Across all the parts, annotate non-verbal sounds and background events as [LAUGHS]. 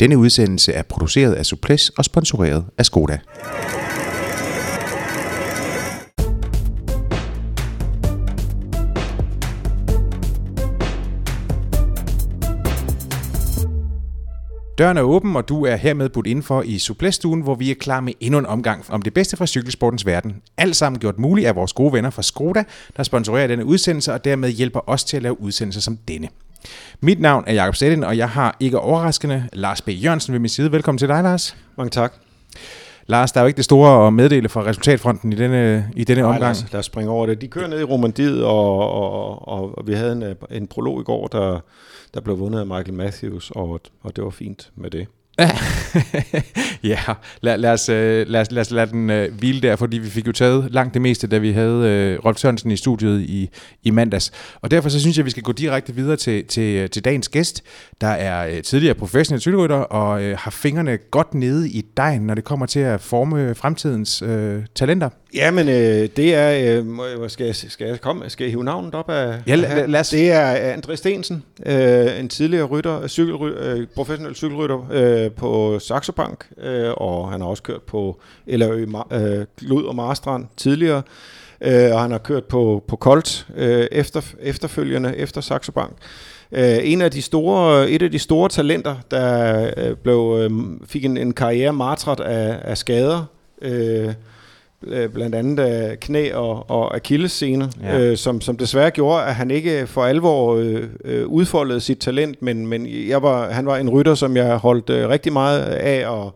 Denne udsendelse er produceret af Suples og sponsoreret af Skoda. Døren er åben, og du er hermed budt indenfor i Suples-stuen, hvor vi er klar med endnu en omgang om det bedste fra cykelsportens verden. Alt sammen gjort muligt af vores gode venner fra Skoda, der sponsorerer denne udsendelse og dermed hjælper os til at lave udsendelser som denne. Mit navn er Jakob Sættin, og jeg har ikke overraskende Lars B. Jørgensen ved min side. Velkommen til dig, Lars. Mange tak. Lars, der er jo ikke det store at meddele fra resultatfronten i denne, i denne Nej, omgang. Lad os, lad os springe over det. De kører ned i Romandiet, og, og, og, og vi havde en, en prolog i går, der, der blev vundet af Michael Matthews, og, og det var fint med det. [LAUGHS] ja, lad, lad, os, øh, lad, os, lad os lade den øh, hvile der, fordi vi fik jo taget langt det meste, da vi havde øh, Rolf Sørensen i studiet i, i mandags. Og derfor så synes jeg, at vi skal gå direkte videre til, til, øh, til dagens gæst, der er øh, tidligere professionel cykelrytter og øh, har fingrene godt nede i dejen, når det kommer til at forme fremtidens øh, talenter. Ja, men øh, det er... Øh, må, skal, jeg, skal jeg komme? Skal jeg hive navnet op af... Ja, lad- lad- os- Det er André Stensen, øh, en tidligere rytter, cykelry, øh, professionel cykelrytter øh, på Saxo Bank, øh, og han har også kørt på LRØ øh, Glud og Marstrand tidligere, øh, og han har kørt på, på Colt øh, efter, efterfølgende efter Saxo Bank. Øh, en af de store, et af de store talenter, der øh, blev, øh, fik en, en karriere martret af, af skader, øh, øh, blandt andet af knæ og, og akillessene, Ja. ja. øh, som, som desværre gjorde, at han ikke for alvor øh, øh, udfoldede sit talent, men, men jeg var, han var en rytter, som jeg holdt øh, rigtig meget af at,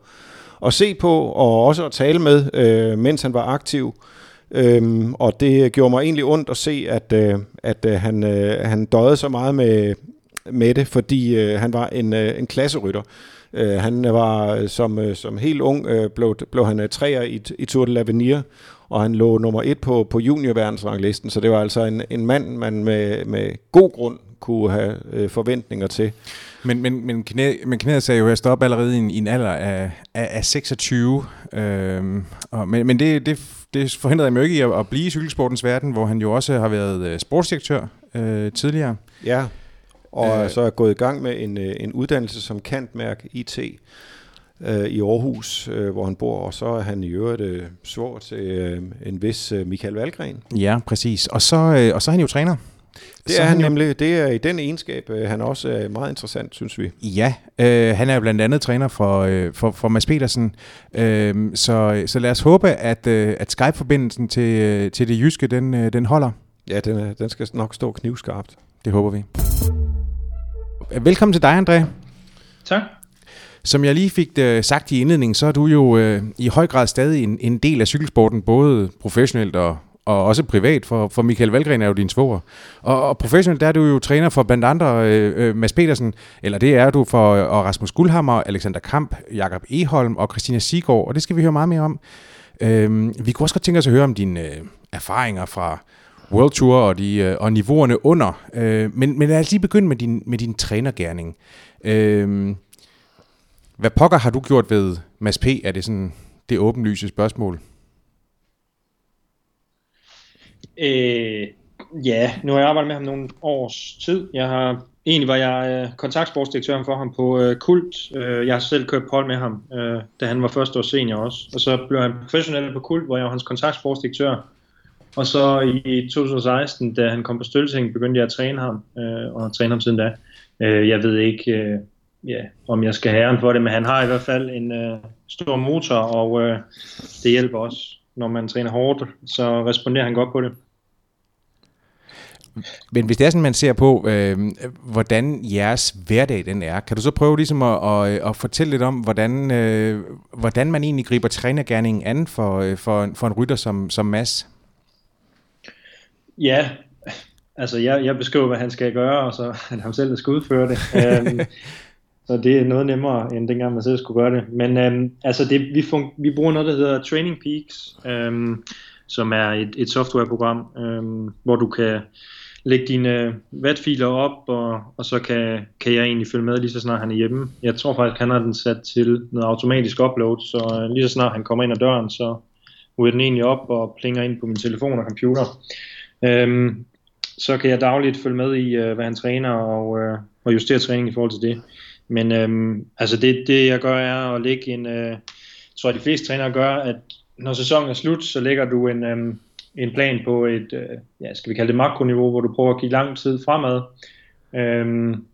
at se på, og også at tale med, øh, mens han var aktiv. Øhm, og det gjorde mig egentlig ondt at se, at, øh, at øh, han, øh, han døde så meget med, med det, fordi øh, han var en, øh, en klasserytter. Øh, han var øh, som, øh, som helt ung, øh, blev, blev han øh, træer i, i Tour de l'Avenir, og han lå nummer et på, på juniorverdensranglisten, så det var altså en, en mand, man med, med god grund kunne have øh, forventninger til. Men, men, men, knæ, men knæet sagde jo, at stoppe allerede i en, i en alder af, af, af 26. Øhm, og, men men det, det, det forhindrede ham jo ikke i at, at blive i cykelsportens verden, hvor han jo også har været øh, sportsdirektør øh, tidligere. Ja, og Øh. så er gået i gang med en, øh, en uddannelse som kantmærk IT øh, i Aarhus, øh, hvor han bor, og så er han i øvrigt øh, svår til øh, en vis øh, Michael Valgren. Ja, præcis. Og så, øh, og så er han jo træner. Det Så er han jo- nemlig, det er i den egenskab, øh, han også er meget interessant, synes vi. Ja, øh, han er jo blandt andet træner for, øh, for, for Mads Petersen. Øh, så, så lad os håbe, at, øh, at Skype-forbindelsen til, øh, til det jyske, den, øh, den holder. Ja, den, er, den skal nok stå knivskarpt. Det håber vi. Velkommen til dig, André. Tak. Som jeg lige fik øh, sagt i indledningen, så er du jo øh, i høj grad stadig en, en del af cykelsporten, både professionelt og, og også privat, for, for Michael Valgren er jo din svoger. Og, og professionelt, der er du jo træner for blandt andre øh, øh, Mads Petersen, eller det er du for øh, og Rasmus Guldhammer, Alexander Kamp, Jakob Eholm og Christina Sigård, og det skal vi høre meget mere om. Øh, vi kunne også godt tænke os at høre om dine øh, erfaringer fra World Tour og, de, øh, og niveauerne under. Øh, men, men lad os lige begynde med din, med din trænergærning. Øh, hvad pokker har du gjort ved Mads P? Er det sådan det åbenlyse spørgsmål? Øh, ja, nu har jeg arbejdet med ham nogle års tid. Jeg har egentlig var jeg øh, kontaktsportsdirektøren for ham på øh, Kult. Øh, jeg har selv kørt på hold med ham, øh, da han var første år senior også. Og så blev han professionel på Kult, hvor jeg var hans kontaktsportsdirektør. Og så i 2016, da han kom på Stølting, begyndte jeg at træne ham, øh, og har trænet ham siden da. Øh, jeg ved ikke, øh, ja, om jeg skal have æren for det, men han har i hvert fald en øh, stor motor, og øh, det hjælper også, når man træner hårdt, så responderer han godt på det. Men hvis det er sådan, man ser på, øh, hvordan jeres hverdag den er, kan du så prøve ligesom at, at, øh, at fortælle lidt om, hvordan, øh, hvordan man egentlig griber trænergærningen an for, øh, for, en- for en rytter som, som Mads? Ja, altså jeg, jeg beskriver, hvad han skal gøre, og så er [LAUGHS] han ham selv, der skal udføre det. Øhm, [LAUGHS] så det er noget nemmere, end dengang man selv skulle gøre det. Men øhm, altså det, vi, fun- vi bruger noget, der hedder Training Peaks, øhm, som er et, et softwareprogram, øhm, hvor du kan lægge dine vatfiler op, og, og så kan, kan jeg egentlig følge med lige så snart han er hjemme. Jeg tror faktisk, han har den sat til noget automatisk upload, så øh, lige så snart han kommer ind ad døren, så ryger den egentlig op og plinger ind på min telefon og computer. Øhm, så kan jeg dagligt følge med i, øh, hvad han træner og, øh, og justere træning i forhold til det. Men øhm, altså det, det jeg gør er at lægge en, øh, tror jeg de fleste trænere gør, at når sæsonen er slut, så lægger du en, øhm, en plan på et, øh, ja, skal vi kalde det makroniveau, hvor du prøver at give lang tid fremad. Øhm,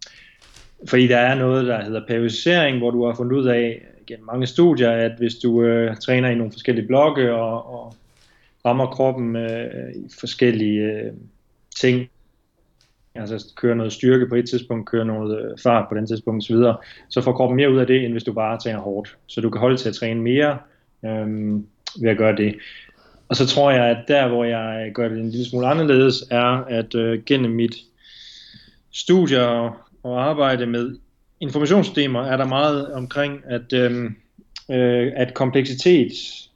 fordi der er noget, der hedder periodisering, hvor du har fundet ud af gennem mange studier, at hvis du øh, træner i nogle forskellige blokke og, og rammer kroppen øh, i forskellige øh, ting, altså kører noget styrke på et tidspunkt, kører noget øh, fart på den tidspunkt osv., så, så får kroppen mere ud af det, end hvis du bare træner hårdt. Så du kan holde til at træne mere øh, ved at gøre det. Og så tror jeg, at der, hvor jeg gør det en lille smule anderledes, er, at øh, gennem mit studie og, og arbejde med informationssystemer, er der meget omkring, at, øh, øh, at kompleksitet,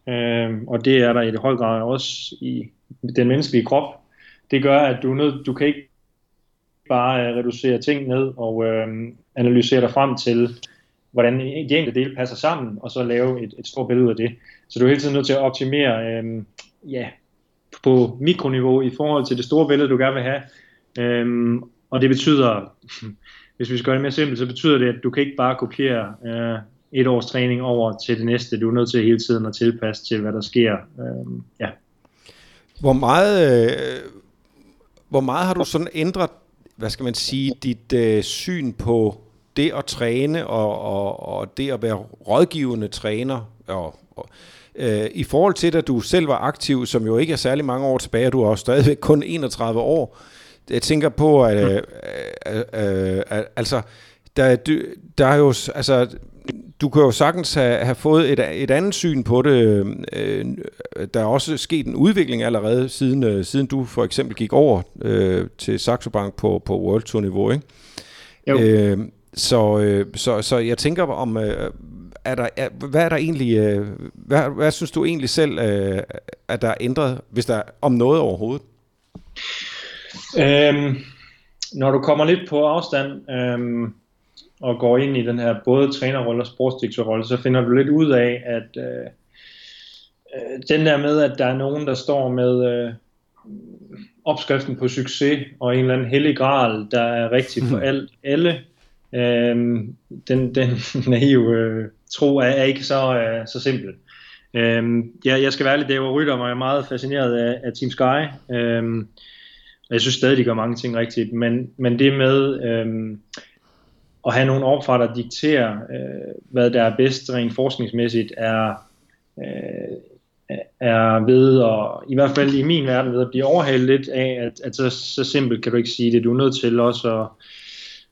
øh, og det er der i det høj grad også i den menneskelige krop, det gør, at du, nød, du kan ikke bare øh, reducere ting ned og øh, analysere dig frem til, hvordan de enkelte dele passer sammen, og så lave et, et stort billede af det. Så du er hele tiden nødt til at optimere øh, ja, på mikroniveau i forhold til det store billede, du gerne vil have. Øh, og det betyder, [LAUGHS] hvis vi skal gøre det mere simpelt, så betyder det, at du kan ikke bare kopiere øh, et års træning over til det næste. Du er nødt til hele tiden at tilpasse til, hvad der sker. Øhm, ja. Hvor meget, øh, hvor meget har du sådan ændret, hvad skal man sige, dit øh, syn på det at træne og, og, og det at være rådgivende træner og, og øh, i forhold til, at du selv var aktiv, som jo ikke er særlig mange år tilbage, du er jo stadigvæk kun 31 år. Jeg tænker på, at øh, øh, øh, altså, der, der er jo, altså, du kan jo sagtens have, have fået et, et andet syn på det. Øh, der er også sket en udvikling allerede, siden, øh, siden du for eksempel gik over øh, til Saxo Bank på, på World Tour niveau, ikke? Jo. Øh, så, øh, så, så jeg tænker om, øh, er der, er, hvad er der egentlig, øh, hvad, hvad synes du egentlig selv, øh, at der er ændret, hvis der om noget overhovedet? Øhm, når du kommer lidt på afstand øhm, og går ind i den her både trænerrolle og sportsdirektørrolle, så finder du lidt ud af, at øh, øh, den der med, at der er nogen, der står med øh, opskriften på succes og en eller anden hellig gral, der er rigtig for [LAUGHS] alt, alle, øhm, den, den [LAUGHS] naive øh, tro er, er ikke så, øh, så simpel. Øhm, ja, jeg skal være lidt, det var rytter mig meget fascineret af, af Team Sky. Og jeg synes stadig, de gør mange ting rigtigt, men, men det med øhm, at have nogle overfra, der dikterer, øh, hvad der er bedst rent forskningsmæssigt, er, øh, er ved at, i hvert fald i min verden, ved at blive overhalet lidt af, at, at så, så simpelt kan du ikke sige det. Du er nødt til også at,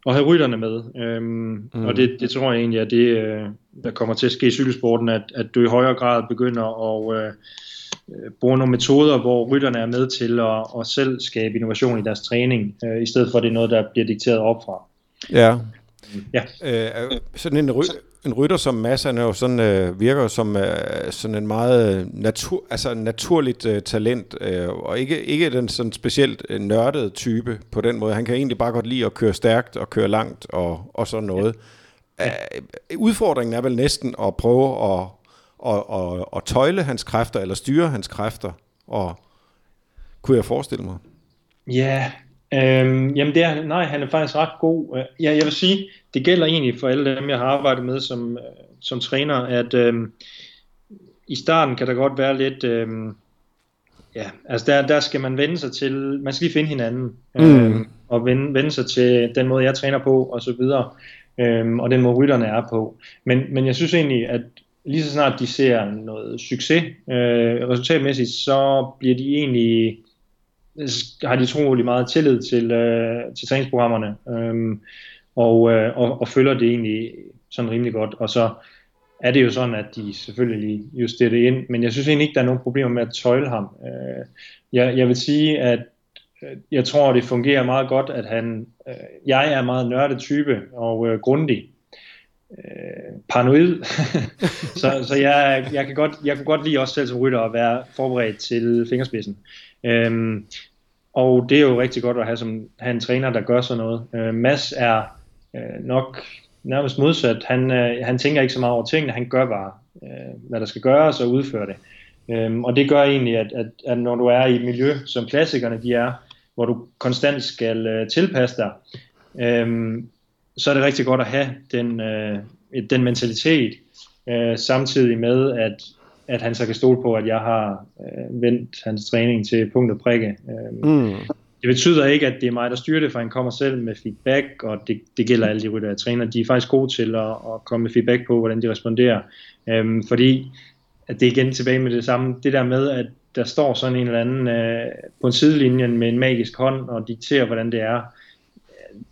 at have rytterne med. Øhm, mm. Og det, det tror jeg egentlig er det, øh, der kommer til at ske i cykelsporten, at, at du i højere grad begynder at øh, øh, bruge nogle metoder, hvor rytterne er med til at, at selv skabe innovation i deres træning, øh, i stedet for at det er noget, der bliver dikteret opfra. Ja. Ja. Øh, sådan en, ry en rytter som Mads, han er jo sådan, øh, virker som øh, sådan en meget natur, altså naturligt øh, talent, øh, og ikke, ikke den sådan specielt øh, nørdede type på den måde. Han kan egentlig bare godt lide at køre stærkt og køre langt og, og sådan noget. Ja. Øh, udfordringen er vel næsten at prøve at og, og, og tøjle hans kræfter, eller styre hans kræfter, og kunne jeg forestille mig? Ja, øhm, jamen det er, nej, han er faktisk ret god. Ja, jeg vil sige, det gælder egentlig for alle dem, jeg har arbejdet med som, som træner, at øhm, i starten kan der godt være lidt, øhm, ja, altså der, der skal man vende sig til, man skal lige finde hinanden, mm. øhm, og vende, vende sig til den måde, jeg træner på, og så videre, øhm, og den måde rytterne er på. Men, men jeg synes egentlig, at lige så snart de ser noget succes øh, resultatmæssigt, så bliver de egentlig har de utrolig meget tillid til, øh, til træningsprogrammerne, øh, og, øh, og, og følger det egentlig sådan rimelig godt. Og så er det jo sådan, at de selvfølgelig justerer det ind, men jeg synes egentlig ikke, der er nogen problemer med at tøjle ham. Øh, jeg, jeg vil sige, at øh, jeg tror, det fungerer meget godt, at han, øh, jeg er meget nørdet type og øh, grundig, øh, paranoid. [LAUGHS] så så jeg, jeg, kan godt, jeg kunne godt lide også selv som rytter at være forberedt til fingerspidsen. Øhm, og det er jo rigtig godt at have, som, have en træner, der gør sådan noget. Øh, Mads er øh, nok nærmest modsat. Han, øh, han tænker ikke så meget over tingene, han gør bare, øh, hvad der skal gøres og udfører det. Øhm, og det gør egentlig, at, at, at når du er i et miljø, som klassikerne de er, hvor du konstant skal øh, tilpasse dig, øhm, så er det rigtig godt at have den, øh, den mentalitet, øh, samtidig med, at, at han så kan stole på, at jeg har øh, vendt hans træning til punkt og prikke. Øh, mm. Det betyder ikke, at det er mig, der styrer det, for han kommer selv med feedback, og det, det gælder alle de rytter, jeg træner. De er faktisk gode til at, at komme med feedback på, hvordan de responderer. Øh, fordi at det er igen tilbage med det samme, det der med, at der står sådan en eller anden øh, på en sidelinje med en magisk hånd og dikterer, hvordan det er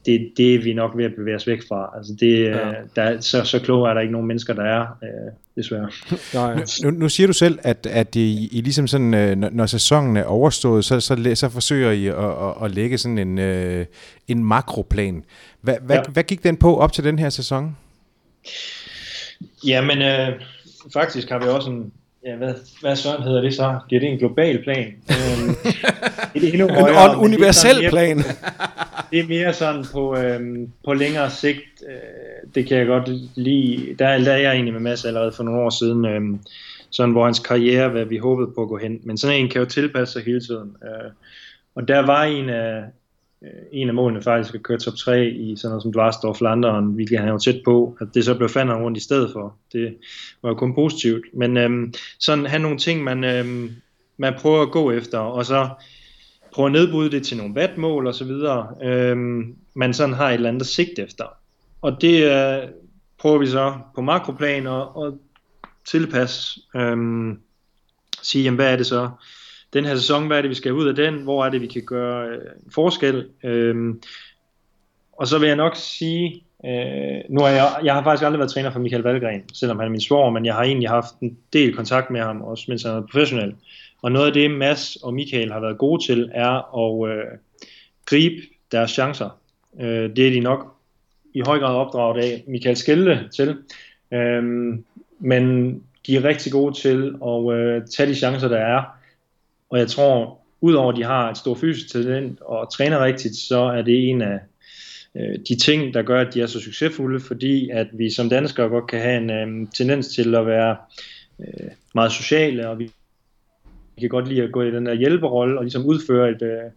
det, det er vi nok ved at bevæge os væk fra. Altså det, ja. der, så, så kloge er der ikke nogen mennesker, der er, øh, desværre. [LAUGHS] Nej. Nu, nu siger du selv, at, at I, I ligesom sådan, øh, når, når sæsonen er overstået, så, så, så forsøger I at, at, at lægge sådan en, øh, en makroplan. Hvad, hvad, ja. hvad gik den på op til den her sæson? Jamen, øh, faktisk har vi også en, ja, hvad, hvad sådan hedder det så? Det er det en global plan. øhm, [LAUGHS] det er endnu højere, en universel mere, plan. [LAUGHS] det er mere sådan på, øhm, på længere sigt. Øh, det kan jeg godt lide. Der, er jeg egentlig med Mads allerede for nogle år siden. Øhm, sådan hvor hans karriere, hvad vi håbede på at gå hen. Men sådan en kan jo tilpasse sig hele tiden. Øh, og der var en af, Øh, en af målene faktisk at køre top 3 i sådan noget som Dvarsdorf Flandern, hvilket han jo tæt på, at det så blev fandt rundt i stedet for. Det var jo kun positivt. Men øhm, sådan have nogle ting, man, øhm, man prøver at gå efter, og så prøve at nedbryde det til nogle vatmål og så videre, øhm, man sådan har et eller andet sigt efter. Og det øh, prøver vi så på makroplan at, at tilpasse, øhm, sige, jamen, hvad er det så, den her sæson, hvad er det, vi skal ud af den, hvor er det, vi kan gøre øh, forskel. Øhm, og så vil jeg nok sige, øh, nu har jeg, jeg har faktisk aldrig været træner for Michael Valgren, selvom han er min svoger, men jeg har egentlig haft en del kontakt med ham, også mens han er professionel. Og noget af det, Mads og Michael har været gode til, er at øh, gribe deres chancer. Øh, det er de nok i høj grad opdraget af Michael Skelde til. Øh, men de er rigtig gode til at øh, tage de chancer, der er, og jeg tror, udover at de har et stort fysisk talent og træner rigtigt, så er det en af øh, de ting, der gør, at de er så succesfulde, fordi at vi som danskere godt kan have en øh, tendens til at være øh, meget sociale, og vi, vi kan godt lide at gå i den der hjælperolle og ligesom udføre et, øh,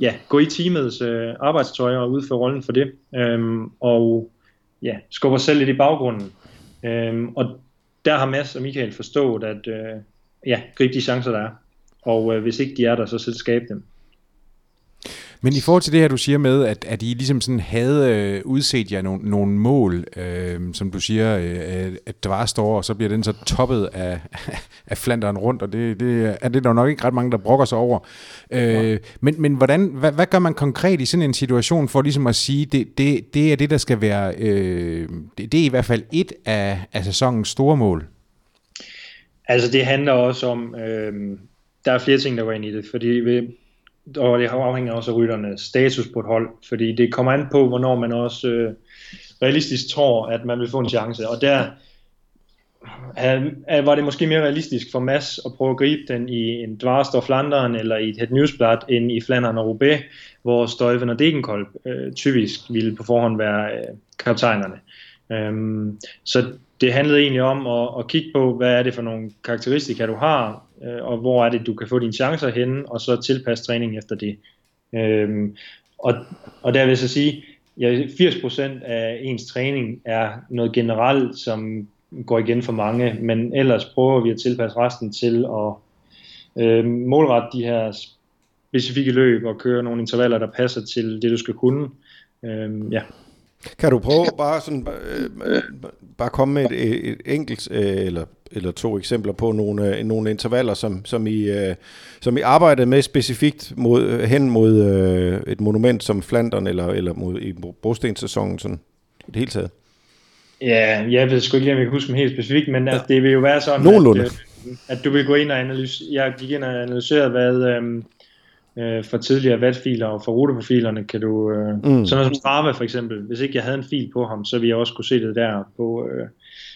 ja, gå i teamets øh, arbejdstøj og udføre rollen for det, øh, og ja, skubber selv lidt i baggrunden. Øh, og der har Mads og Michael forstået, at øh, ja, gribe de chancer, der er og øh, hvis ikke de er der, så selv skabe dem. Men i forhold til det her, du siger med, at, at I ligesom sådan havde øh, udset jer nogle, nogle mål, øh, som du siger, øh, at der var står, og så bliver den så toppet af, [LAUGHS] af flanderen rundt, og det, det er det der nok ikke ret mange, der brokker sig over. Øh, ja. men, men hvordan, hvad, hvad gør man konkret i sådan en situation for ligesom at sige, det, det, det er det, der skal være, øh, det, det er i hvert fald et af, af sæsonens store mål? Altså det handler også om... Øh der er flere ting, der går ind i det, fordi vi, og det afhænger også af rytternes status på et hold, fordi det kommer an på, hvornår man også øh, realistisk tror, at man vil få en chance, og der var det måske mere realistisk for Mass at prøve at gribe den i en Dvarst Flandern eller i et Het Newsblad end i Flandern og Roubaix, hvor Støjven og Degenkolb øh, typisk ville på forhånd være øh, kaptajnerne. Øhm, så det handlede egentlig om at, at kigge på, hvad er det for nogle karakteristika, du har, øh, og hvor er det, du kan få dine chancer henne, og så tilpasse træningen efter det. Øhm, og, og der vil jeg så sige, ja, 80% af ens træning er noget generelt, som går igen for mange, men ellers prøver vi at tilpasse resten til at øh, målrette de her specifikke løb og køre nogle intervaller, der passer til det, du skal kunne. Øh, ja. Kan du prøve bare sådan øh, bare komme med et, et enkelt øh, eller eller to eksempler på nogle, øh, nogle intervaller, som, som, I, øh, som I arbejdede med specifikt mod, hen mod øh, et monument som Flandern eller, eller mod, i brostenssæsonen sådan i det hele taget? Ja, jeg ved sgu ikke, om jeg kan huske dem helt specifikt, men ja. altså, det vil jo være sådan, Nogenlunde. at, øh, at du vil gå ind og analysere, jeg gik ind og analyserede, hvad øh, øh, for tidligere vatfiler og for ruteprofilerne kan du, øh, mm. sådan noget som Strava for eksempel, hvis ikke jeg havde en fil på ham, så ville jeg også kunne se det der på, øh,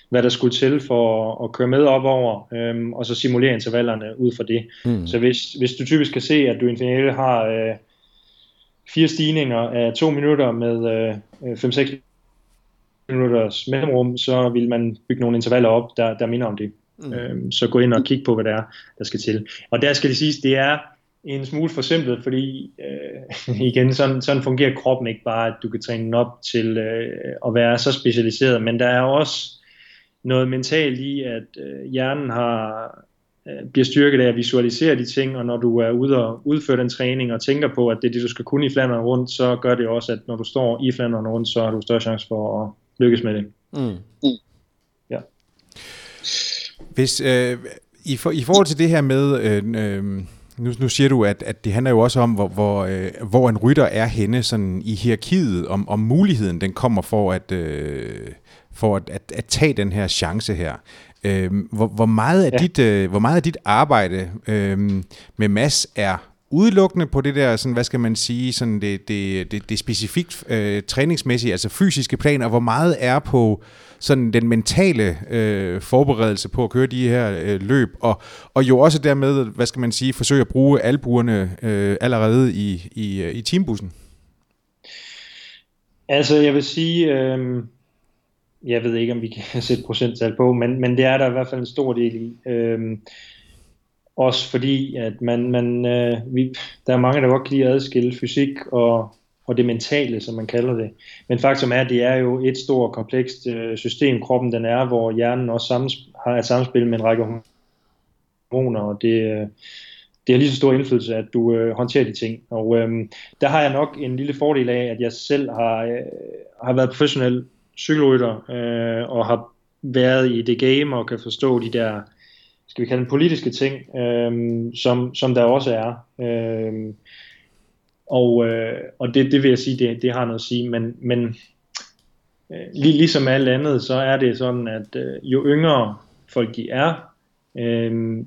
hvad der skulle til for at, køre med op over, øhm, og så simulere intervallerne ud fra det. Mm. Så hvis, hvis du typisk kan se, at du i en finale har øh, fire stigninger af to minutter med øh, 5-6 minutters mellemrum, så vil man bygge nogle intervaller op, der, der minder om det. Mm. Øhm, så gå ind og kig på, hvad der er, der skal til. Og der skal det siges, det er en smule forsimplet, fordi øh, [LAUGHS] igen, sådan, sådan fungerer kroppen ikke bare, at du kan træne den op til øh, at være så specialiseret, men der er også noget mentalt i, at øh, hjernen har, øh, bliver styrket af at visualisere de ting, og når du er ude og udføre den træning og tænker på, at det er det, du skal kunne i Flandern rundt, så gør det også, at når du står i Flandern rundt, så har du større chance for at lykkes med det. Mm. Ja. Hvis, øh, i, for, I forhold til det her med... Øh, øh, nu, nu siger du, at, at det handler jo også om, hvor, hvor, øh, hvor en rytter er henne sådan i hierarkiet, om, om muligheden den kommer for at, øh, for at, at, at tage den her chance her. Øh, hvor, hvor, meget af ja. dit, øh, hvor meget af dit arbejde øh, med Mass er udelukkende på det der, sådan, hvad skal man sige, sådan det, det, det, det specifikt øh, træningsmæssige, altså fysiske planer, hvor meget er på sådan den mentale øh, forberedelse på at køre de her øh, løb, og, og jo også dermed, hvad skal man sige, forsøge at bruge albuerne øh, allerede i, i, øh, i teambussen? Altså, jeg vil sige, øh, jeg ved ikke, om vi kan sætte procenttal på, men, men det er der i hvert fald en stor del i. Øh, også fordi, at man, man, øh, vi, der er mange, der godt kan lide at adskille fysik og, og det mentale, som man kalder det. Men faktum er, at det er jo et stort komplekst øh, system, kroppen den er, hvor hjernen også samsp- har et samspil med en række hormoner, og det, øh, det har lige så stor indflydelse, at du øh, håndterer de ting. Og øh, der har jeg nok en lille fordel af, at jeg selv har, øh, har været professionel cykelrytter, øh, og har været i det game, og kan forstå de der skal vi kalde den politiske ting, øh, som, som der også er. Øh, og øh, og det, det vil jeg sige, det, det har noget at sige, men, men øh, lige, ligesom alt andet, så er det sådan, at øh, jo yngre folk de er, øh,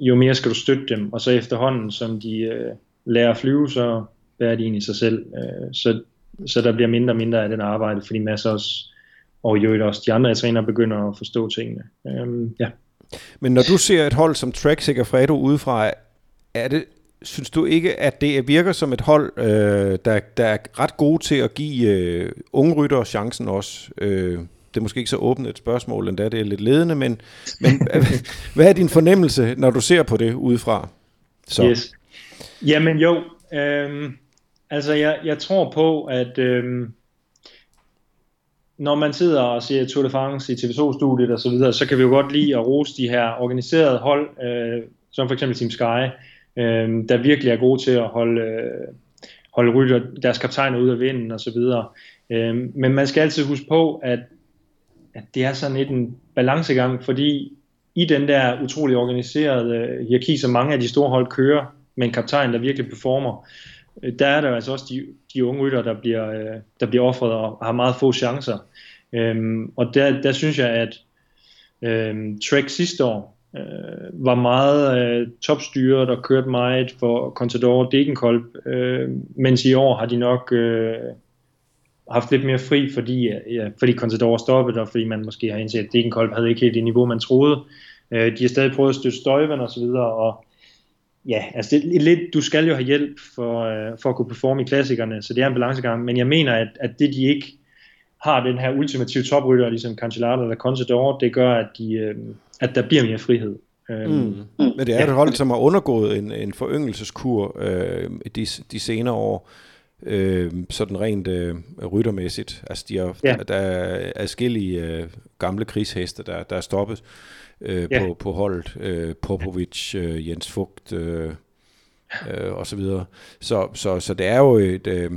jo mere skal du støtte dem, og så efterhånden, som de øh, lærer at flyve, så bærer de i sig selv. Øh, så, så der bliver mindre og mindre af den arbejde, fordi masser også, og jo også de andre træner begynder at forstå tingene. Øh, ja. Men når du ser et hold som Trek Segafredo udefra, er det, synes du ikke, at det virker som et hold, øh, der, der er ret gode til at give øh, unge rytter chancen også? Øh, det er måske ikke så åbent et spørgsmål, endda det er lidt ledende, men, men [LAUGHS] hvad er din fornemmelse, når du ser på det udefra? Så. Yes. Jamen jo, øh, altså jeg, jeg tror på, at øh, når man sidder og ser Tour de France i TV2-studiet og så videre, så kan vi jo godt lide at rose de her organiserede hold, øh, som for eksempel Team Sky, øh, der virkelig er gode til at holde, øh, holde rytter, deres kaptajner ud af vinden og så videre. Øh, men man skal altid huske på, at, at det er sådan lidt en balancegang, fordi i den der utrolig organiserede øh, hierarki, som mange af de store hold kører, med en kaptajn, der virkelig performer, Øh, Øh, der er der altså også de, de unge rytter, der bliver, øh, der bliver offret og har meget få chancer. Øhm, og der, der synes jeg, at øhm, Trek sidste år øh, var meget øh, topstyret og kørte meget for Contador og Degenkolb, øh, mens i år har de nok øh, haft lidt mere fri, fordi, ja, fordi Contador stoppet, og fordi man måske har indset, at Degenkolb havde ikke helt det niveau, man troede. Øh, de har stadig prøvet at støtte Støjven og så videre, og ja, altså det er lidt, du skal jo have hjælp for, øh, for at kunne performe i klassikerne, så det er en balancegang, men jeg mener, at, at det de ikke har den her ultimative toprytter, ligesom Cancellara eller Contador, det gør, at, de, øh, at der bliver mere frihed. Øhm, mm. Mm. Men det er et hold, som har undergået en, en foryngelseskur øh, de, de senere år, øh, sådan rent øh, ryttermæssigt. Altså de har, ja. der, der er adskillige øh, gamle krigsheste, der, der er stoppet øh, ja. på, på holdet. Øh, Popovic, øh, Jens Fugt øh, øh, og så videre. Så, så, så det er jo et... Øh,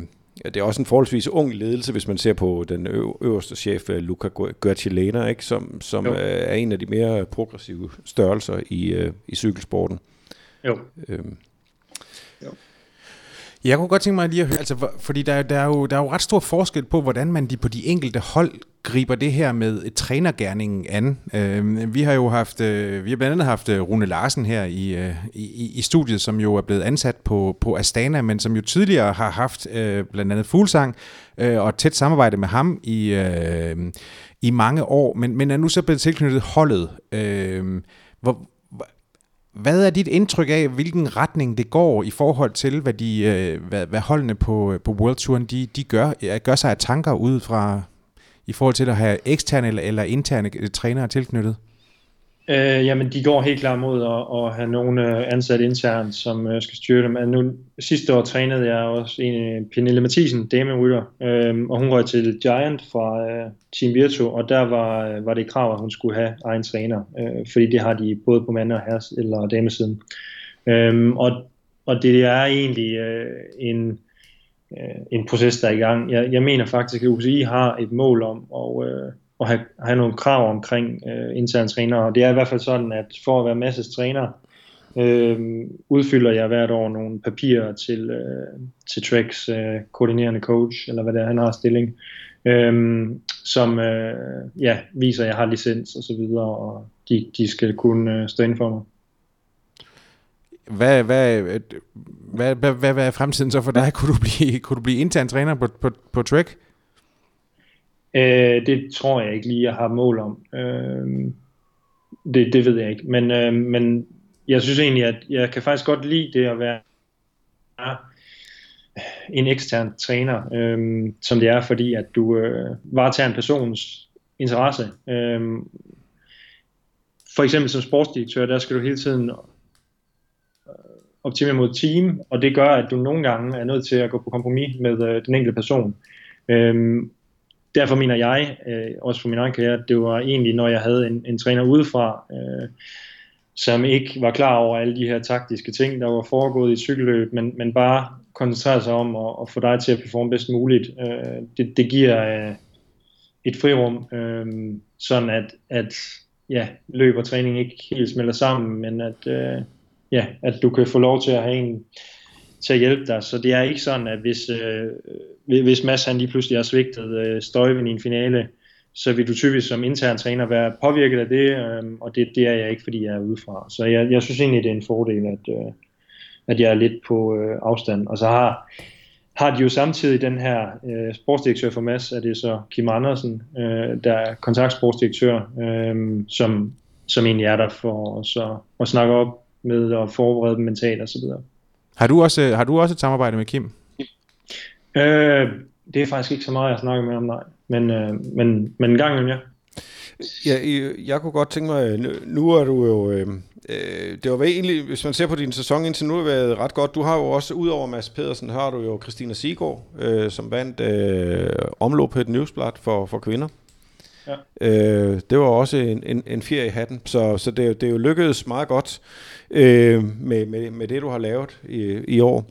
det er også en forholdsvis ung ledelse, hvis man ser på den øverste chef, øh, Luca Gertilena, ikke? som, som jo. er en af de mere progressive størrelser i, øh, i cykelsporten. Jo. Øhm, jeg kunne godt tænke mig lige at høre, altså, fordi der, der, er jo, der er jo ret stor forskel på, hvordan man de på de enkelte hold griber det her med øh, trænergærningen an. Øh, vi har jo haft, øh, vi har blandt andet haft øh, Rune Larsen her i, øh, i, i studiet, som jo er blevet ansat på, på Astana, men som jo tidligere har haft øh, blandt andet Fuglsang øh, og et tæt samarbejde med ham i, øh, i mange år, men, men er nu så blevet tilknyttet holdet. Øh, hvor, hvad er dit indtryk af, hvilken retning det går i forhold til, hvad, de, øh, hvad, hvad holdene på, øh, på World Touren de, de gør, gør sig af tanker ud fra, i forhold til at have eksterne eller, eller interne øh, trænere tilknyttet? Øh, jamen, de går helt klart mod at, at have nogle øh, ansat internt, som øh, skal styre dem. Altså, nu, sidste år trænede jeg også en, øh, Pernille Mathisen, damerytter, øh, og hun røg til Giant fra øh, Team Virtu, og der var, øh, var det krav, at hun skulle have egen træner, øh, fordi det har de både på mand- og herres eller damesiden. Øh, og, og det er egentlig øh, en, øh, en proces, der er i gang. Jeg, jeg mener faktisk, at UCI har et mål om at, øh, at have, have nogle krav omkring øh, interne trænere, og det er i hvert fald sådan, at for at være masses træner, øh, udfylder jeg hvert år nogle papirer til, øh, til Treks øh, koordinerende coach, eller hvad det er, han har stilling, øh, som øh, ja, viser, at jeg har licens og så videre, og de, de skal kunne øh, stå inden for mig. Hvad, hvad, hvad, hvad, hvad, hvad er fremtiden så for dig? Kunne du blive, kunne du blive intern træner på, på, på Trek? Øh, det tror jeg ikke lige, jeg har mål om. Øh, det, det ved jeg ikke. Men, øh, men jeg synes egentlig, at jeg kan faktisk godt lide det at være en ekstern træner, øh, som det er, fordi at du øh, varetager en persons interesse. Øh, for eksempel som sportsdirektør, der skal du hele tiden øh, optimere mod team, og det gør, at du nogle gange er nødt til at gå på kompromis med øh, den enkelte person. Øhm, derfor mener jeg, øh, også for min egen karriere, at det var egentlig, når jeg havde en, en træner udefra, øh, som ikke var klar over alle de her taktiske ting, der var foregået i cykelløb, men, men bare koncentrere sig om at, at få dig til at performe bedst muligt. Øh, det, det giver øh, et frirum, øh, sådan at, at ja, løb og træning ikke helt smelter sammen, men at, øh, ja, at du kan få lov til at have en til at hjælpe dig. Så det er ikke sådan, at hvis, øh, hvis Mads han lige pludselig har svigtet øh, støjven i en finale, så vil du typisk som intern træner være påvirket af det, øh, og det, det er jeg ikke, fordi jeg er udefra. Så jeg, jeg synes egentlig, det er en fordel, at, øh, at jeg er lidt på øh, afstand. Og så har, har de jo samtidig den her øh, sportsdirektør for Mads, er det så Kim Andersen, øh, der er kontaktsportsdirektør, øh, som, som egentlig er der for så, at snakke op med og forberede dem mentalt osv. Har du også, har du også et samarbejde med Kim? Øh, det er faktisk ikke så meget, jeg snakker med om, nej. Men, øh, men, men en gang imellem, ja. Ja, jeg kunne godt tænke mig, nu er du jo, øh, øh det var egentlig, hvis man ser på din sæson indtil nu, har været ret godt. Du har jo også, udover Mads Pedersen, har du jo Christina Sigård, øh, som vandt øh, omlop på et newsblad for, for kvinder. Ja. Øh, det var også en, en, en fjer i hatten, så, så det, det er jo lykkedes meget godt øh, med, med, med det, du har lavet i, i år.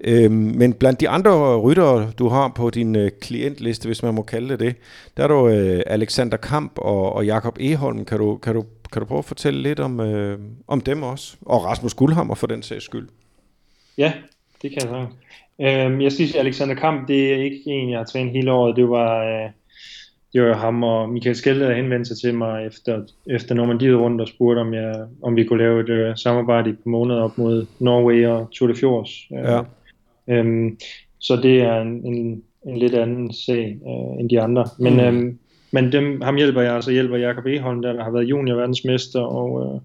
Øh, men blandt de andre ryttere, du har på din øh, klientliste, hvis man må kalde det det, der er du øh, Alexander Kamp og, og Jakob Eholm. Kan du, kan, du, kan du prøve at fortælle lidt om, øh, om dem også? Og Rasmus Guldhammer for den sags skyld. Ja, det kan jeg sige. Øhm, jeg synes, Alexander Kamp, det er ikke en, jeg har trænet hele året. Det var, øh, det var ham og Michael Skelde, der henvendte sig til mig efter, efter Normandiet rundt og spurgte, om, jeg, om vi kunne lave et uh, samarbejde i på måneder op mod Norway og Tour de Fjords. Ja. Øhm, så det er en, en, en lidt anden sag uh, end de andre. Men, mm. øhm, men dem, ham hjælper jeg, så hjælper Jakob Eholm, der har været juniorverdensmester og uh,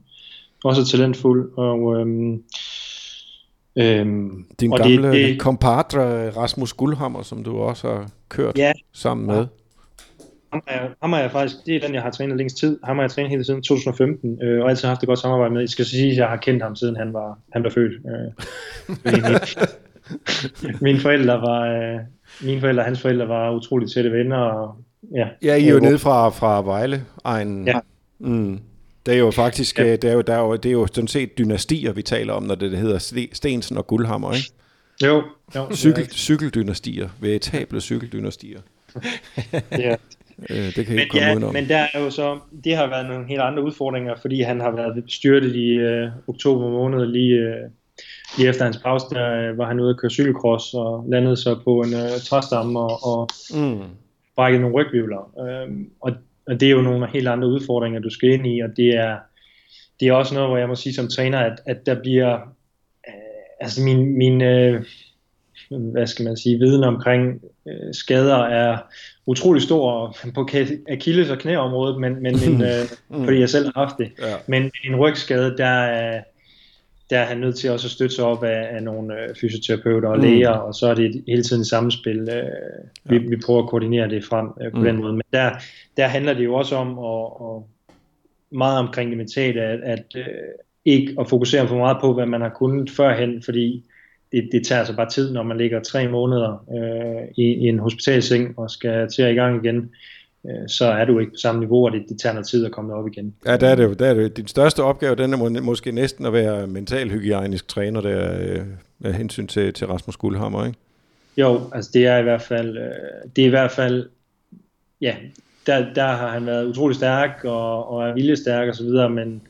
også talentfuld. Og, øhm, Øhm, Din og gamle det, det, kompadre Rasmus Guldhammer, som du også har kørt ja, sammen med. Ham er, ham er jeg faktisk, det er den, jeg har trænet længst tid. Ham har jeg trænet hele siden 2015, øh, og altid haft et godt samarbejde med. Jeg skal sige, at jeg har kendt ham, siden han var, han var født. Øh, [LAUGHS] mine forældre var, øh, mine forældre og hans forældre var utroligt tætte venner. Og, ja, ja, I er jo nede fra, fra Vejle. Egen, ja. Mm. Det er jo faktisk, ja. det, er jo, der er jo, det er jo sådan set dynastier, vi taler om, når det hedder Stensen og Guldhammer, ikke? Jo. jo Cykel, cykeldynastier, veritable cykeldynastier. ja, Øh, det kan men, ikke komme ja, udenom. men der er jo så, det har været nogle helt andre udfordringer, fordi han har været styrtet i øh, oktober måned, lige, øh, lige efter hans pause, der øh, var han ude at køre cykelcross og landede så på en øh, træstamme og, og mm. brækket nogle rygvivler. Øh, og, og det er jo nogle helt andre udfordringer, du skal ind i, og det er, det er også noget, hvor jeg må sige som træner, at, at der bliver, øh, altså min, min øh, hvad skal man sige, viden omkring øh, skader er utrolig stor på Achilles og knæområdet, men, men en, øh, mm. fordi jeg selv har haft det. Ja. Men en rygskade, der, der er han nødt til også at støtte sig op af, af nogle øh, fysioterapeuter og mm. læger, og så er det hele tiden samspil. Øh, vi, ja. vi prøver at koordinere det frem øh, på mm. den måde. Men der, der handler det jo også om at, at meget omkring det mentale, at, at øh, ikke at fokusere for meget på, hvad man har kunnet førhen, fordi det, det tager altså bare tid, når man ligger tre måneder øh, i, i en hospitalseng og skal til at i gang igen, øh, så er du ikke på samme niveau, og det, det tager noget tid at komme op igen. Ja, der er det, der er det. Din største opgave, den er må, måske næsten at være mentalhygiejnisk træner der, øh, med hensyn til, til Rasmus Guldhammer, ikke? Jo, altså det er i hvert fald, øh, det er i hvert fald, ja, der, der har han været utrolig stærk og, og er viljestærk og så videre, men,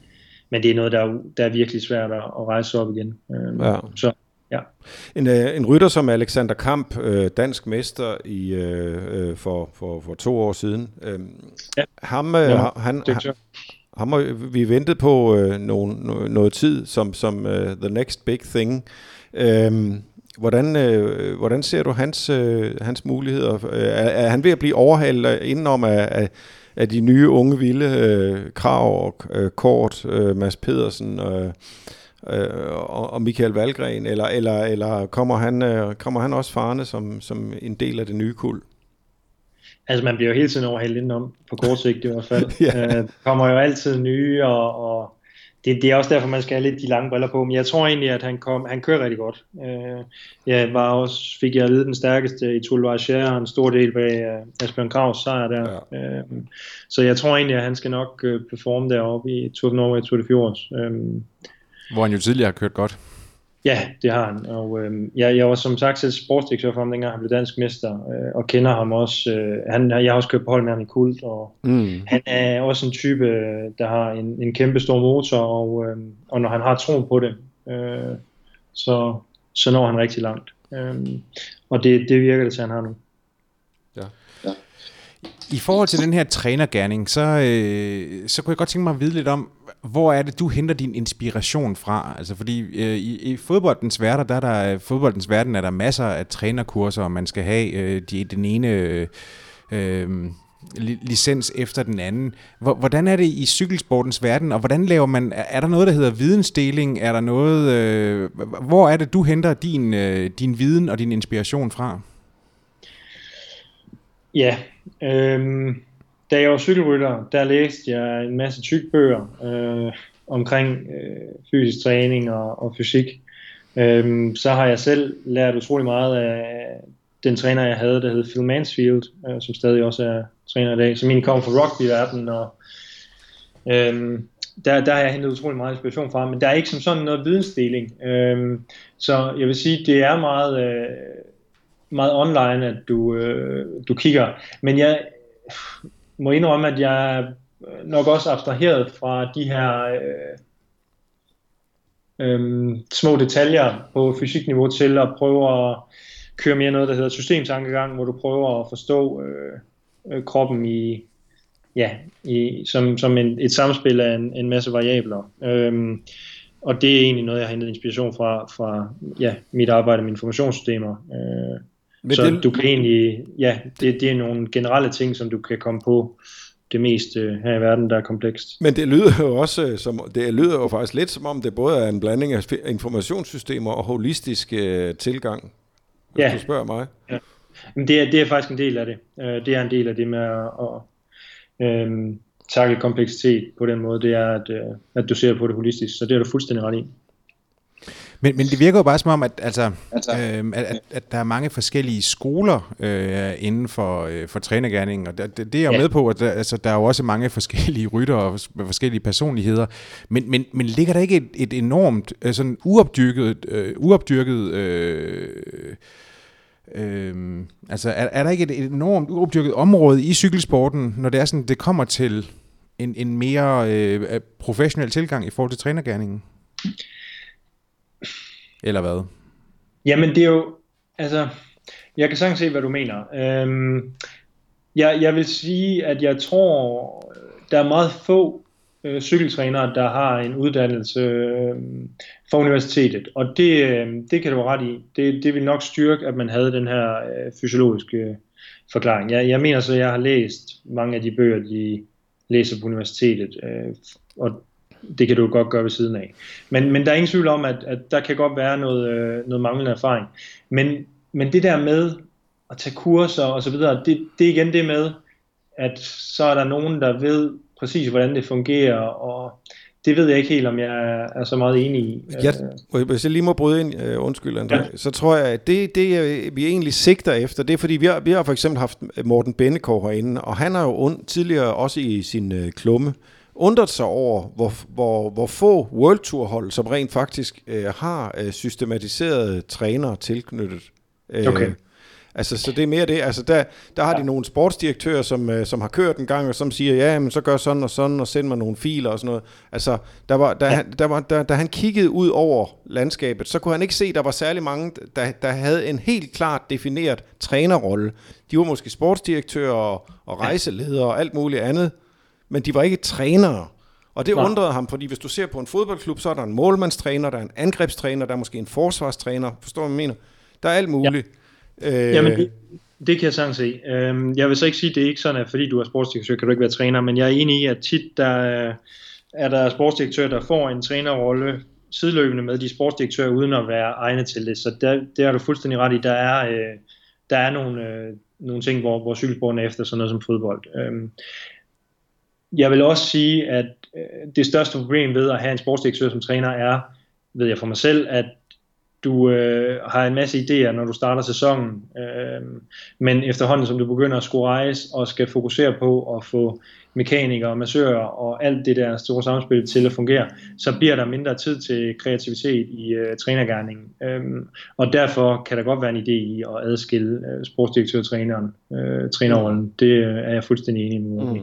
men det er noget, der, der er virkelig svært at, at rejse op igen. Øh, ja. Så Ja. En, øh, en rytter som Alexander Kamp, øh, dansk mester i øh, øh for, for, for to år siden. Øh, ja. Ham, øh, ja, han, han, ham har vi ventet på øh, nogen, noget tid som, som uh, the next big thing. Øh, hvordan, øh, hvordan ser du hans, øh, hans muligheder? Er, er han ved at blive overhalet indenom af, af, af de nye unge vilde øh, Krav og øh, Kort, øh, Mads Pedersen øh, øh, og, og Michael Valgren, eller, eller, eller kommer, han, øh, kommer han også farne som, som en del af det nye kul? Altså man bliver jo hele tiden overhældt indenom, på kort sigt i hvert fald. [LAUGHS] ja. øh, kommer jo altid nye, og, og det, det er også derfor, man skal have lidt de lange briller på. Men jeg tror egentlig, at han, kom, han kører rigtig godt. Øh, jeg var også, fik jeg at vide den stærkeste i Tour og en stor del bag uh, Asbjørn Kravs sejr der. Ja. Øh, så jeg tror egentlig, at han skal nok uh, performe deroppe i Tour de Norge og Tour de Fjords. Øh, hvor han jo tidligere har kørt godt. Ja, det har han. Og øh, jeg, jeg var som sagt selv sportsdirektør for ham, dengang han blev dansk mester, øh, og kender ham også. Øh, han, jeg har også kørt på hold med ham i kult, og mm. han er også en type, der har en, en kæmpe stor motor, og, øh, og når han har tro på det, øh, så, så når han rigtig langt. Øh, og det, det virker det til, han har nu. I forhold til den her trænergærning, så, øh, så kunne jeg godt tænke mig at vide lidt om, hvor er det, du henter din inspiration fra? Altså fordi øh, i, i fodboldens verden, der er der, øh, fodboldens verden er der masser af trænerkurser, og man skal have øh, de, den ene øh, øh, licens efter den anden. Hvordan er det i cykelsportens verden, og hvordan laver man, er der noget, der hedder vidensdeling? Er der noget, øh, hvor er det, du henter din, øh, din viden og din inspiration fra? Ja, øh da jeg var cykelrytter, der læste jeg en masse tykbøger øh, omkring øh, fysisk træning og, og fysik. Øh, så har jeg selv lært utrolig meget af den træner, jeg havde, der hed Phil Mansfield, øh, som stadig også er træner i dag, som egentlig kom fra rugbyverdenen, og øh, der, der har jeg hentet utrolig meget inspiration fra, men der er ikke som sådan noget vidensdeling. Øh, så jeg vil sige, det er meget... Øh, meget online, at du, øh, du kigger. Men jeg må indrømme, at jeg øh, nok også abstraheret fra de her øh, øh, små detaljer på fysikniveau til at prøve at køre mere noget, der hedder systemtankegang, hvor du prøver at forstå øh, øh, kroppen i, ja, i, som, som en, et samspil af en, en masse variabler. Øh, og det er egentlig noget, jeg har hentet inspiration fra, fra ja, mit arbejde med informationssystemer. Øh, men så det... du kan egentlig, ja, det, det er nogle generelle ting, som du kan komme på det meste her i verden, der er komplekst. Men det lyder jo også øh, som, det lyder jo faktisk lidt som om, det både er en blanding af informationssystemer og holistisk uh, tilgang, hvis ja. du spørger mig. Ja. Men det er, det er faktisk en del af det. Det er en del af det med at, at um, takle kompleksitet på den måde, det er, at, uh, at du ser på det holistisk, så det er du fuldstændig ret i. Men, men det virker jo bare som om, at, altså, altså, øh, at, at, at der er mange forskellige skoler øh, inden for, øh, for trænergærningen, og det, det er jeg ja. med på, at der, altså, der er jo også mange forskellige rytter og forskellige personligheder. Men, men, men ligger der ikke et, et enormt øh, sådan uopdyrket, øh, uopdyrket øh, øh, altså er, er der ikke et, et enormt uopdyrket område i cykelsporten, når det er sådan, det kommer til en, en mere øh, professionel tilgang i forhold til trænergærningen? Eller hvad? Jamen det er jo, altså, jeg kan sagtens se, hvad du mener. Øhm, jeg, jeg vil sige, at jeg tror, der er meget få øh, cykeltrænere, der har en uddannelse øh, fra universitetet. Og det, øh, det kan du være ret i. Det, det vil nok styrke, at man havde den her øh, fysiologiske øh, forklaring. Jeg, jeg mener så, at jeg har læst mange af de bøger, de læser på universitetet. Øh, og det kan du godt gøre ved siden af. Men, men der er ingen tvivl om, at, at der kan godt være noget, øh, noget manglende erfaring. Men, men det der med at tage kurser og så videre, det, det er igen det med, at så er der nogen, der ved præcis hvordan det fungerer, og det ved jeg ikke helt, om jeg er så meget enig i. Ja, hvis jeg lige må bryde ind, undskyld André, ja. så tror jeg, at det, det vi egentlig sigter efter, det er fordi, vi har, vi har for eksempel haft Morten Bennekov herinde, og han har jo und, tidligere også i sin uh, klumme undret sig over, hvor, hvor, hvor få World Tour hold, som rent faktisk uh, har uh, systematiserede trænere tilknyttet. Uh, okay. Altså, så det er mere det. Altså, der, der har de nogle sportsdirektører, som, øh, som har kørt en gang, og som siger, ja, men så gør sådan og sådan, og send mig nogle filer og sådan noget. Altså, der var, da, ja. han, der var, der, da han kiggede ud over landskabet, så kunne han ikke se, at der var særlig mange, der, der havde en helt klart defineret trænerrolle. De var måske sportsdirektører og, og rejseledere og alt muligt andet, men de var ikke trænere. Og det Nej. undrede ham, fordi hvis du ser på en fodboldklub, så er der en målmandstræner, der er en angrebstræner, der er måske en forsvarstræner, forstår du, hvad jeg mener? Der er alt muligt. Ja. Øh, Jamen, det, det kan jeg sagtens se. Øhm, jeg vil så ikke sige, at det er ikke sådan, at fordi du er sportsdirektør, kan du ikke være træner, men jeg er enig i, at tit der er der sportsdirektør, der får en trænerrolle sideløbende med de sportsdirektører, uden at være egnet til det. Så der, det har du fuldstændig ret i. Der er, øh, der er nogle, øh, nogle ting, hvor, hvor cykelsporten er efter sådan noget som fodbold. Øhm, jeg vil også sige, at øh, det største problem ved at have en sportsdirektør som træner er, ved jeg for mig selv, at du øh, har en masse idéer, når du starter sæsonen, øh, men efterhånden som du begynder at skulle rejse og skal fokusere på at få mekanikere og massører og alt det der store samspil til at fungere, så bliver der mindre tid til kreativitet i øh, trænergærningen. Øh, og derfor kan der godt være en idé i at adskille øh, sportsdirektør-træneren, øh, trænerrollen. Det øh, er jeg fuldstændig enig med. Mm.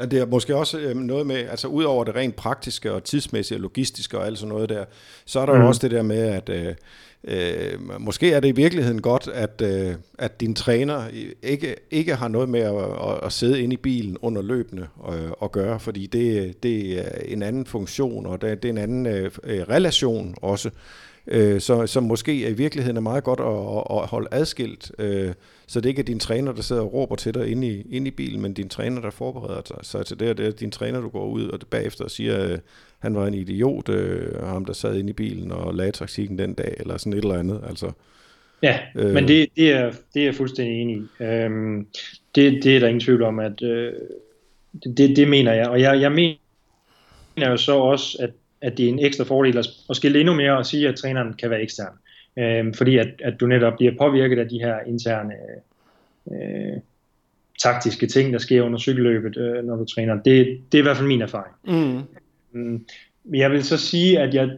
Ja, det er måske også øh, noget med, altså ud over det rent praktiske og tidsmæssige og logistiske og alt sådan noget der, så er der mm. jo også det der med, at øh, øh, måske er det i virkeligheden godt, at, øh, at din træner ikke, ikke har noget med at, at, at sidde inde i bilen under løbende og, og gøre, fordi det, det er en anden funktion, og det, det er en anden øh, relation også øh, så, som måske i virkeligheden er meget godt at, at holde adskilt, øh, så det ikke er din træner, der sidder og råber til dig inde i, inde i bilen, men din træner, der forbereder sig, sig til det, og det er din træner, du går ud og bagefter og siger, øh, han var en idiot, øh, ham der sad inde i bilen og lagde taktikken den dag, eller sådan et eller andet. Altså, Ja, øh, men det, det, er, det er jeg fuldstændig enig i. Øhm, det, det er der ingen tvivl om, at øh, det, det mener jeg. Og jeg, jeg mener jo så også, at at det er en ekstra fordel at, at skille endnu mere og sige, at træneren kan være ekstern. Øh, fordi at, at du netop bliver påvirket af de her interne øh, taktiske ting, der sker under cykelløbet, øh, når du træner. Det, det er i hvert fald min erfaring. Mm. Mm. Jeg vil så sige, at jeg